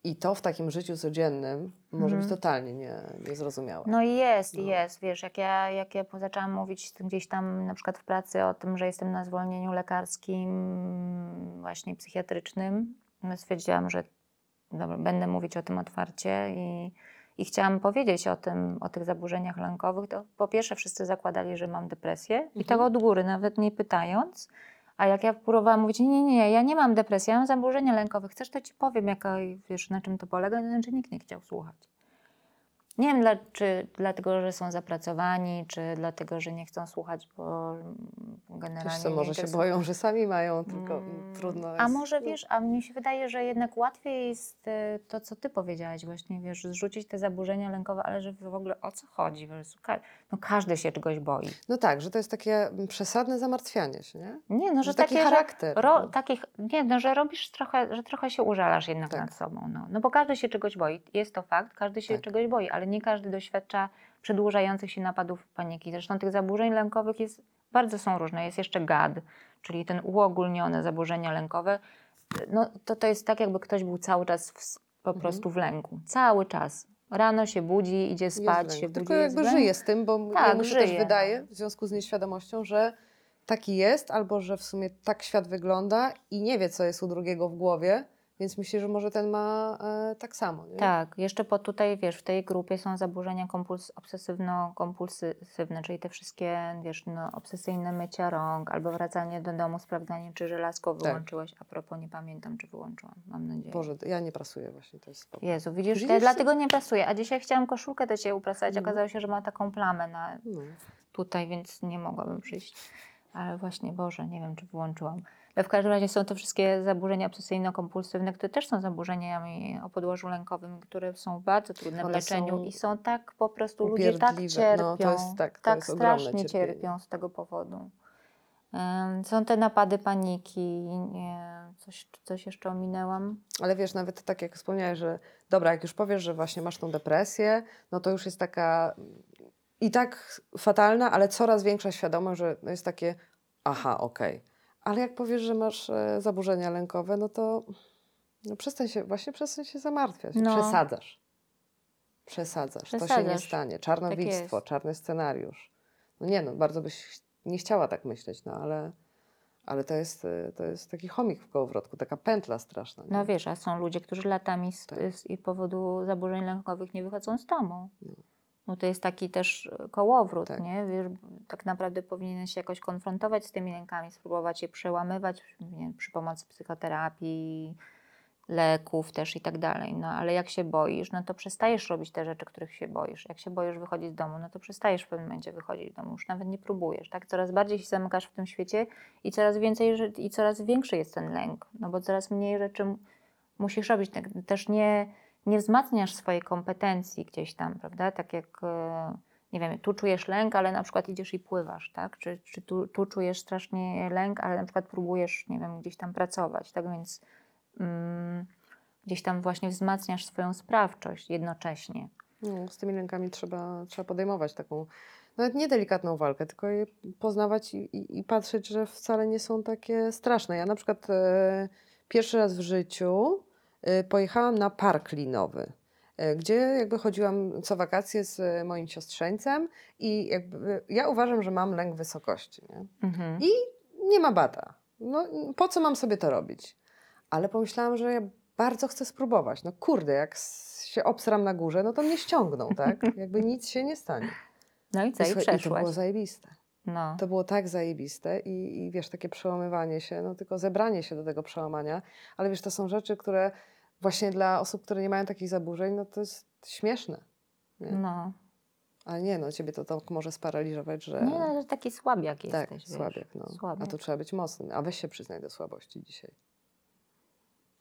I to w takim życiu codziennym może być Mhm. totalnie nie, niezrozumiałe. No i jest, No. i jest. Wiesz, jak ja, jak ja zaczęłam mówić gdzieś tam na przykład w pracy o tym, że jestem na zwolnieniu lekarskim, właśnie psychiatrycznym, no stwierdziłam, że dobra, będę mówić o tym otwarcie i, i chciałam powiedzieć o tym, o tych zaburzeniach lękowych. To po pierwsze wszyscy zakładali, że mam depresję i tak Mhm. od góry, nawet nie pytając. A jak ja próbowałam mówić, nie, nie, nie, ja nie mam depresji, ja mam zaburzenia lękowe, chcesz, to ci powiem, jaka, wiesz, na czym to polega, to znaczy nikt nie chciał słuchać. Nie wiem, dla, czy dlatego, że są zapracowani, czy dlatego, że nie chcą słuchać, bo generalnie Wiesz co, może się boją, że sami mają, tylko Mm, trudno jest. A może wiesz, a mnie się wydaje, że jednak łatwiej jest e, to, co ty powiedziałaś właśnie, wiesz, zrzucić te zaburzenia lękowe, ale że w ogóle o co chodzi? No każdy się czegoś boi. No tak, że to jest takie mm, przesadne zamartwianie się, nie? Nie, no, że, Że taki takie, charakter, Że, ro, no. takich, nie, no, że robisz trochę, że trochę się użalasz jednak Tak. nad sobą. No. no bo każdy się czegoś boi. Jest to fakt, każdy się Tak. czegoś boi, ale nie każdy doświadcza przedłużających się napadów paniki. Zresztą tych zaburzeń lękowych jest, bardzo są różne. Jest jeszcze GAD, czyli ten uogólnione zaburzenia lękowe. No, to, to jest tak, jakby ktoś był cały czas w, po Mhm. prostu w lęku. Cały czas. Rano się budzi, idzie spać, się budzi. Tylko jakby lęk. żyje z tym, bo Tak, jemu się też żyje, wydaje no. w związku z nieświadomością, że taki jest, albo że w sumie tak świat wygląda i nie wie, co jest u drugiego w głowie, więc myśli, że może ten ma e, tak samo. Nie? Tak, jeszcze po tutaj, wiesz, w tej grupie są zaburzenia kompuls- obsesywno-kompulsywne, czyli te wszystkie, wiesz, no, obsesyjne mycia rąk, albo wracanie do domu, sprawdzanie, czy żelazko Tak. wyłączyłeś. A propos, nie pamiętam, czy wyłączyłam, mam nadzieję. Boże, ja nie prasuję właśnie, to jest spoko. Jezu, widzisz, Widzisz? Dlatego nie prasuję. A dzisiaj chciałam koszulkę do Ciebie uprasować, Mhm. okazało się, że ma taką plamę na, No. tutaj, więc nie mogłabym przyjść. Ale właśnie, Boże, nie wiem, czy wyłączyłam. W każdym razie są to wszystkie zaburzenia obsesyjno-kompulsywne, które też są zaburzeniami o podłożu lękowym, które są bardzo trudne w One leczeniu są i są tak po prostu, ludzie tak upierdliwe. cierpią, No, jest tak, ogromne strasznie cierpią z tego powodu. Są te napady paniki, nie, coś, coś jeszcze ominęłam. Ale wiesz, nawet tak jak wspomniałeś, że dobra, jak już powiesz, że właśnie masz tą depresję, no to już jest taka i tak fatalna, ale coraz większa świadomość, że no jest takie aha, okej. Ale jak powiesz, że masz e, zaburzenia lękowe, no to no przestań się, właśnie przestań się zamartwiać. No. Przesadzasz. Przesadzasz. To się nie Przesadzasz. stanie. Czarnowictwo, jest. czarny scenariusz. No nie no, bardzo byś nie chciała tak myśleć, no ale, ale to, jest, e, to jest taki chomik w kołowrotku, taka pętla straszna. nie? No wiesz, a są ludzie, którzy latami z, Tak. z i powodu zaburzeń lękowych nie wychodzą z domu. No. No to jest taki też e, kołowrót, Tak. nie? Wiesz, tak naprawdę powinien się jakoś konfrontować z tymi lękami, spróbować je przełamywać nie przy pomocy psychoterapii, leków też i tak dalej. No ale jak się boisz, no to przestajesz robić te rzeczy, których się boisz. Jak się boisz wychodzić z domu, no to przestajesz w pewnym momencie wychodzić z domu, już nawet nie próbujesz, tak? Coraz bardziej się zamykasz w tym świecie i coraz więcej i coraz większy jest ten lęk, no bo coraz mniej rzeczy musisz robić. Tak, też nie, nie wzmacniasz swojej kompetencji gdzieś tam, prawda? Tak jak, e, nie wiem, tu czujesz lęk, ale na przykład idziesz i pływasz, tak? Czy, czy tu, tu czujesz strasznie lęk, ale na przykład próbujesz, nie wiem, gdzieś tam pracować, tak? Więc mm, gdzieś tam właśnie wzmacniasz swoją sprawczość jednocześnie. No, z tymi lękami trzeba, trzeba podejmować taką, nawet nie delikatną walkę, tylko je poznawać i, i, i patrzeć, że wcale nie są takie straszne. Ja na przykład e, pierwszy raz w życiu pojechałam na park linowy, e, gdzie jakby chodziłam co wakacje z e, moim siostrzeńcem i jakby ja uważam, że mam lęk wysokości. Nie? Mhm. I nie ma bata. No, po co mam sobie to robić? Ale pomyślałam, że ja bardzo chcę spróbować. No kurde, jak się obsram na górze, no to mnie ściągną, tak? Jakby nic się nie stanie. No i co, i słuchaj, I to przeszłaś. było zajebiste. No. To było tak zajebiste i, i wiesz, takie przełamywanie się, no tylko zebranie się do tego przełamania. Ale wiesz, to są rzeczy, które właśnie dla osób, które nie mają takich zaburzeń, no to jest śmieszne. Nie? no. Ale nie, no ciebie to, to może sparaliżować, że... Nie, no, że taki słabiak tak, jesteś, wiesz. słabiak, no. Słabiak. A tu trzeba być mocnym. A weź się przyznaj do słabości dzisiaj.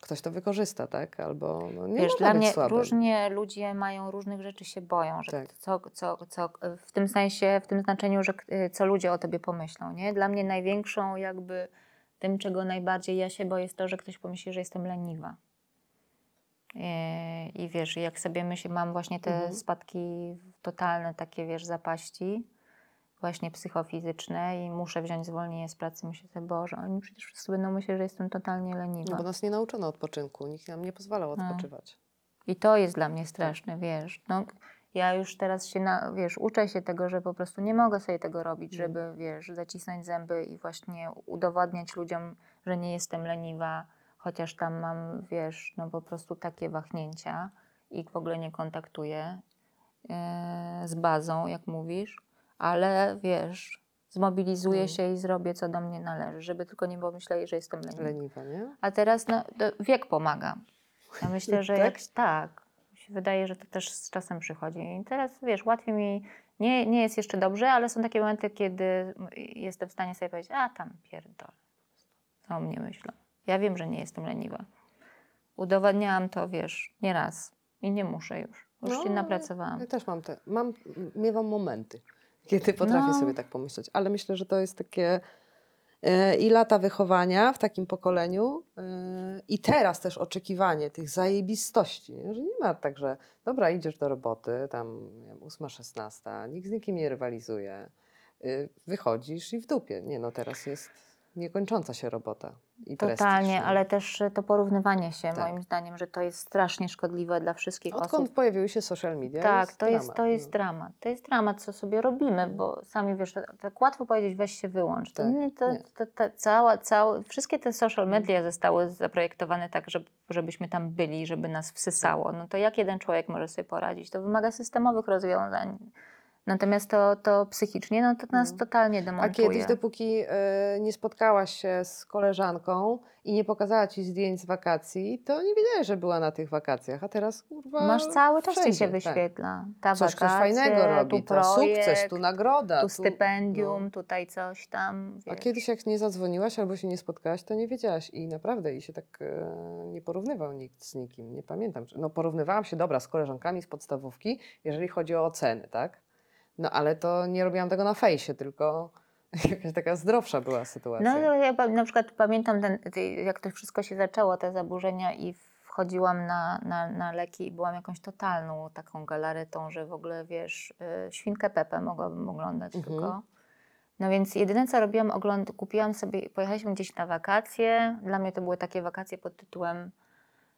Ktoś to wykorzysta, tak? Albo no, nie Wiesz, dla być mnie słabym. różnie ludzie mają różnych rzeczy się boją, że Tak. co, co, co, w tym sensie, w tym znaczeniu, że k- co ludzie o tobie pomyślą, nie? Dla mnie największą jakby tym, czego najbardziej ja się boję, jest to, że ktoś pomyśli, że jestem leniwa. I, i wiesz, jak sobie myślę, mam właśnie te Mhm. spadki totalne takie, wiesz, zapaści, właśnie psychofizyczne i muszę wziąć zwolnienie z pracy, myślę sobie, Boże, oni przecież wszyscy będą myśleć, że jestem totalnie leniwa. No bo nas nie nauczono odpoczynku. Nikt nam nie pozwalał No. odpoczywać. I to jest dla mnie straszne, wiesz. No, ja już teraz się, na, wiesz, uczę się tego, że po prostu nie mogę sobie tego robić, Mm. żeby, wiesz, zacisnąć zęby i właśnie udowodniać ludziom, że nie jestem leniwa, chociaż tam mam, wiesz, no po prostu takie wahnięcia i w ogóle nie kontaktuję e, z bazą, jak mówisz, ale wiesz, zmobilizuję Mm. się i zrobię, co do mnie należy, żeby tylko nie pomyśleli, że jestem leniwa. Leniwa, nie? A teraz no, wiek pomaga. Ja myślę, że Tak? jak tak, mi się wydaje, że to też z czasem przychodzi. I teraz wiesz, łatwiej mi, nie, nie jest jeszcze dobrze, ale są takie momenty, kiedy jestem w stanie sobie powiedzieć, a tam pierdolę, co o mnie myślą. Ja wiem, że nie jestem leniwa. Udowadniałam to, wiesz, nie raz i nie muszę już. Już No, się napracowałam. Ja też mam te, mam, miewam momenty, kiedy potrafię No. sobie tak pomyśleć, ale myślę, że to jest takie e, i lata wychowania w takim pokoleniu e, i teraz też oczekiwanie tych zajebistości, nie? że nie ma tak, że dobra, idziesz do roboty, tam 8, 16, nikt z nikim nie rywalizuje, y, wychodzisz i w dupie. Nie no, teraz jest niekończąca się robota i. Totalnie, ale też e, to porównywanie się, Tak. moim zdaniem, że to jest strasznie szkodliwe dla wszystkich Odkąd osób. pojawiły się social media Tak, jest to jest, dramat, to jest no. dramat. To jest dramat, co sobie robimy, bo sami wiesz, tak łatwo powiedzieć, weź się wyłącz. To Tak, nie, to, to, to, cała, cała, wszystkie te social media zostały zaprojektowane tak, żeby, żebyśmy tam byli, żeby nas wsysało. No to jak jeden człowiek może sobie poradzić? To wymaga systemowych rozwiązań. Natomiast to, to psychicznie, no to nas No. totalnie A demontuje. kiedyś, dopóki e, nie spotkałaś się z koleżanką i nie pokazała ci zdjęć z wakacji, to nie wiedziałeś, że była na tych wakacjach, a teraz kurwa. Masz cały czas ci wszędzie, się tak. wyświetla. Ta Coś wakacje, fajnego robi, tu to projekt, sukces, tu nagroda. tu stypendium, no. tutaj coś tam. A wiesz. kiedyś jak nie zadzwoniłaś albo się nie spotkałaś, to nie wiedziałaś i naprawdę i się tak e, nie porównywał nikt z nikim. Nie pamiętam. No porównywałam się, dobra, z koleżankami z podstawówki, jeżeli chodzi o oceny, tak? No ale to nie robiłam tego na fejsie, tylko jakaś taka zdrowsza była sytuacja. No to ja na przykład pamiętam, ten, jak to wszystko się zaczęło, te zaburzenia i wchodziłam na, na, na leki i byłam jakąś totalną taką galaretą, że w ogóle, wiesz, y, Świnkę Pepę mogłabym oglądać Mhm. tylko. No więc jedyne co robiłam, ogląd- kupiłam sobie, pojechaliśmy gdzieś na wakacje. Dla mnie to były takie wakacje pod tytułem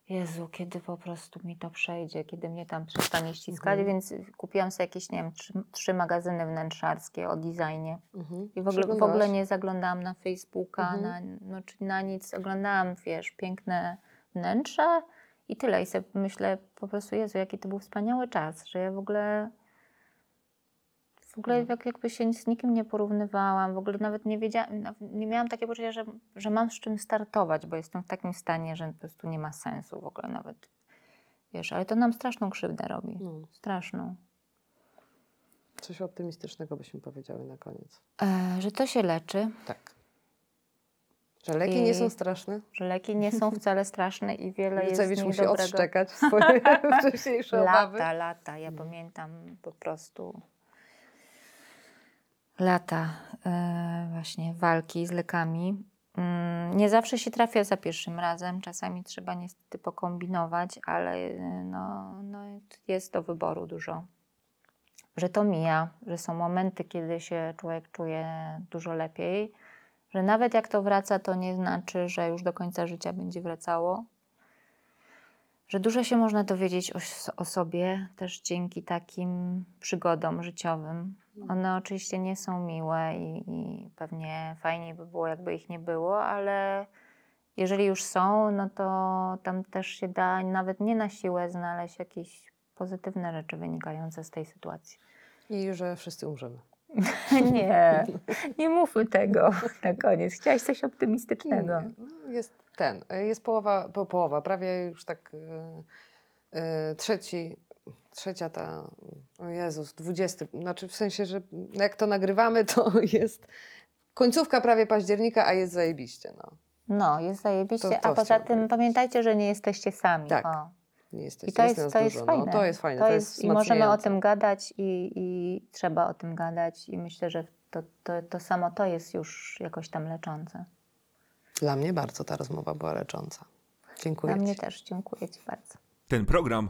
Jezu, kiedy po prostu mi to przejdzie, kiedy mnie tam przestanie ściskać, Mhm. więc kupiłam sobie jakieś, nie wiem, trzy, trzy magazyny wnętrzarskie o designie. Mhm. I w ogóle, w ogóle nie zaglądałam na Facebooka, Mhm. na, no, czy na nic. Oglądałam, wiesz, piękne wnętrza i tyle. I sobie myślę po prostu, Jezu, jaki to był wspaniały czas, że ja w ogóle w ogóle Mhm. jak, jakby się z nikim nie porównywałam, w ogóle nawet nie wiedziałam, naw- nie miałam takiego poczucia, że, że mam z czym startować, bo jestem w takim stanie, że po prostu nie ma sensu w ogóle nawet. Wiesz, ale to nam straszną krzywdę robi. No, Straszną. coś optymistycznego byśmy powiedziały na koniec. E, że to się leczy. Tak. Że leki nie są I- straszne. że leki nie są wcale straszne i wiele jest Lucewicz musi niedobrego. odszczekać swoje wcześniejsze obawy. Lata, lata. Ja pamiętam po prostu lata e, właśnie walki z lekami. Mm, Nie zawsze się trafia za pierwszym razem, czasami trzeba niestety pokombinować, ale e, no, no jest do wyboru dużo. Że to mija, że są momenty, kiedy się człowiek czuje dużo lepiej, że nawet jak to wraca, to nie znaczy, że już do końca życia będzie wracało. Że dużo się można dowiedzieć o, o sobie też dzięki takim przygodom życiowym. One oczywiście nie są miłe i, i pewnie fajniej by było, jakby ich nie było, ale jeżeli już są, no to tam też się da nawet nie na siłę znaleźć jakieś pozytywne rzeczy wynikające z tej sytuacji. I że wszyscy umrzemy. Nie, nie mówmy tego na koniec. Chciałaś coś optymistycznego. Nie, no, Jest ten, jest połowa, po, połowa, prawie już tak y, y, trzeci, trzecia ta, o Jezus, dwudziesty, znaczy w sensie, że jak to nagrywamy, to jest końcówka prawie października, a jest zajebiście, no. No, jest zajebiście. To- to A poza tym pamiętajcie, że nie jesteście sami. Tak. O. Nie jesteś, I to jest, nas to jest dużo, fajne. No, to jest fajne, To to jest, jest I możemy o tym gadać i, i trzeba o tym gadać i myślę, że to, to, to samo to jest już jakoś tam leczące. Dla mnie bardzo ta rozmowa była lecząca. Dziękuję Dla mnie też. Dziękuję Ci bardzo. Ten program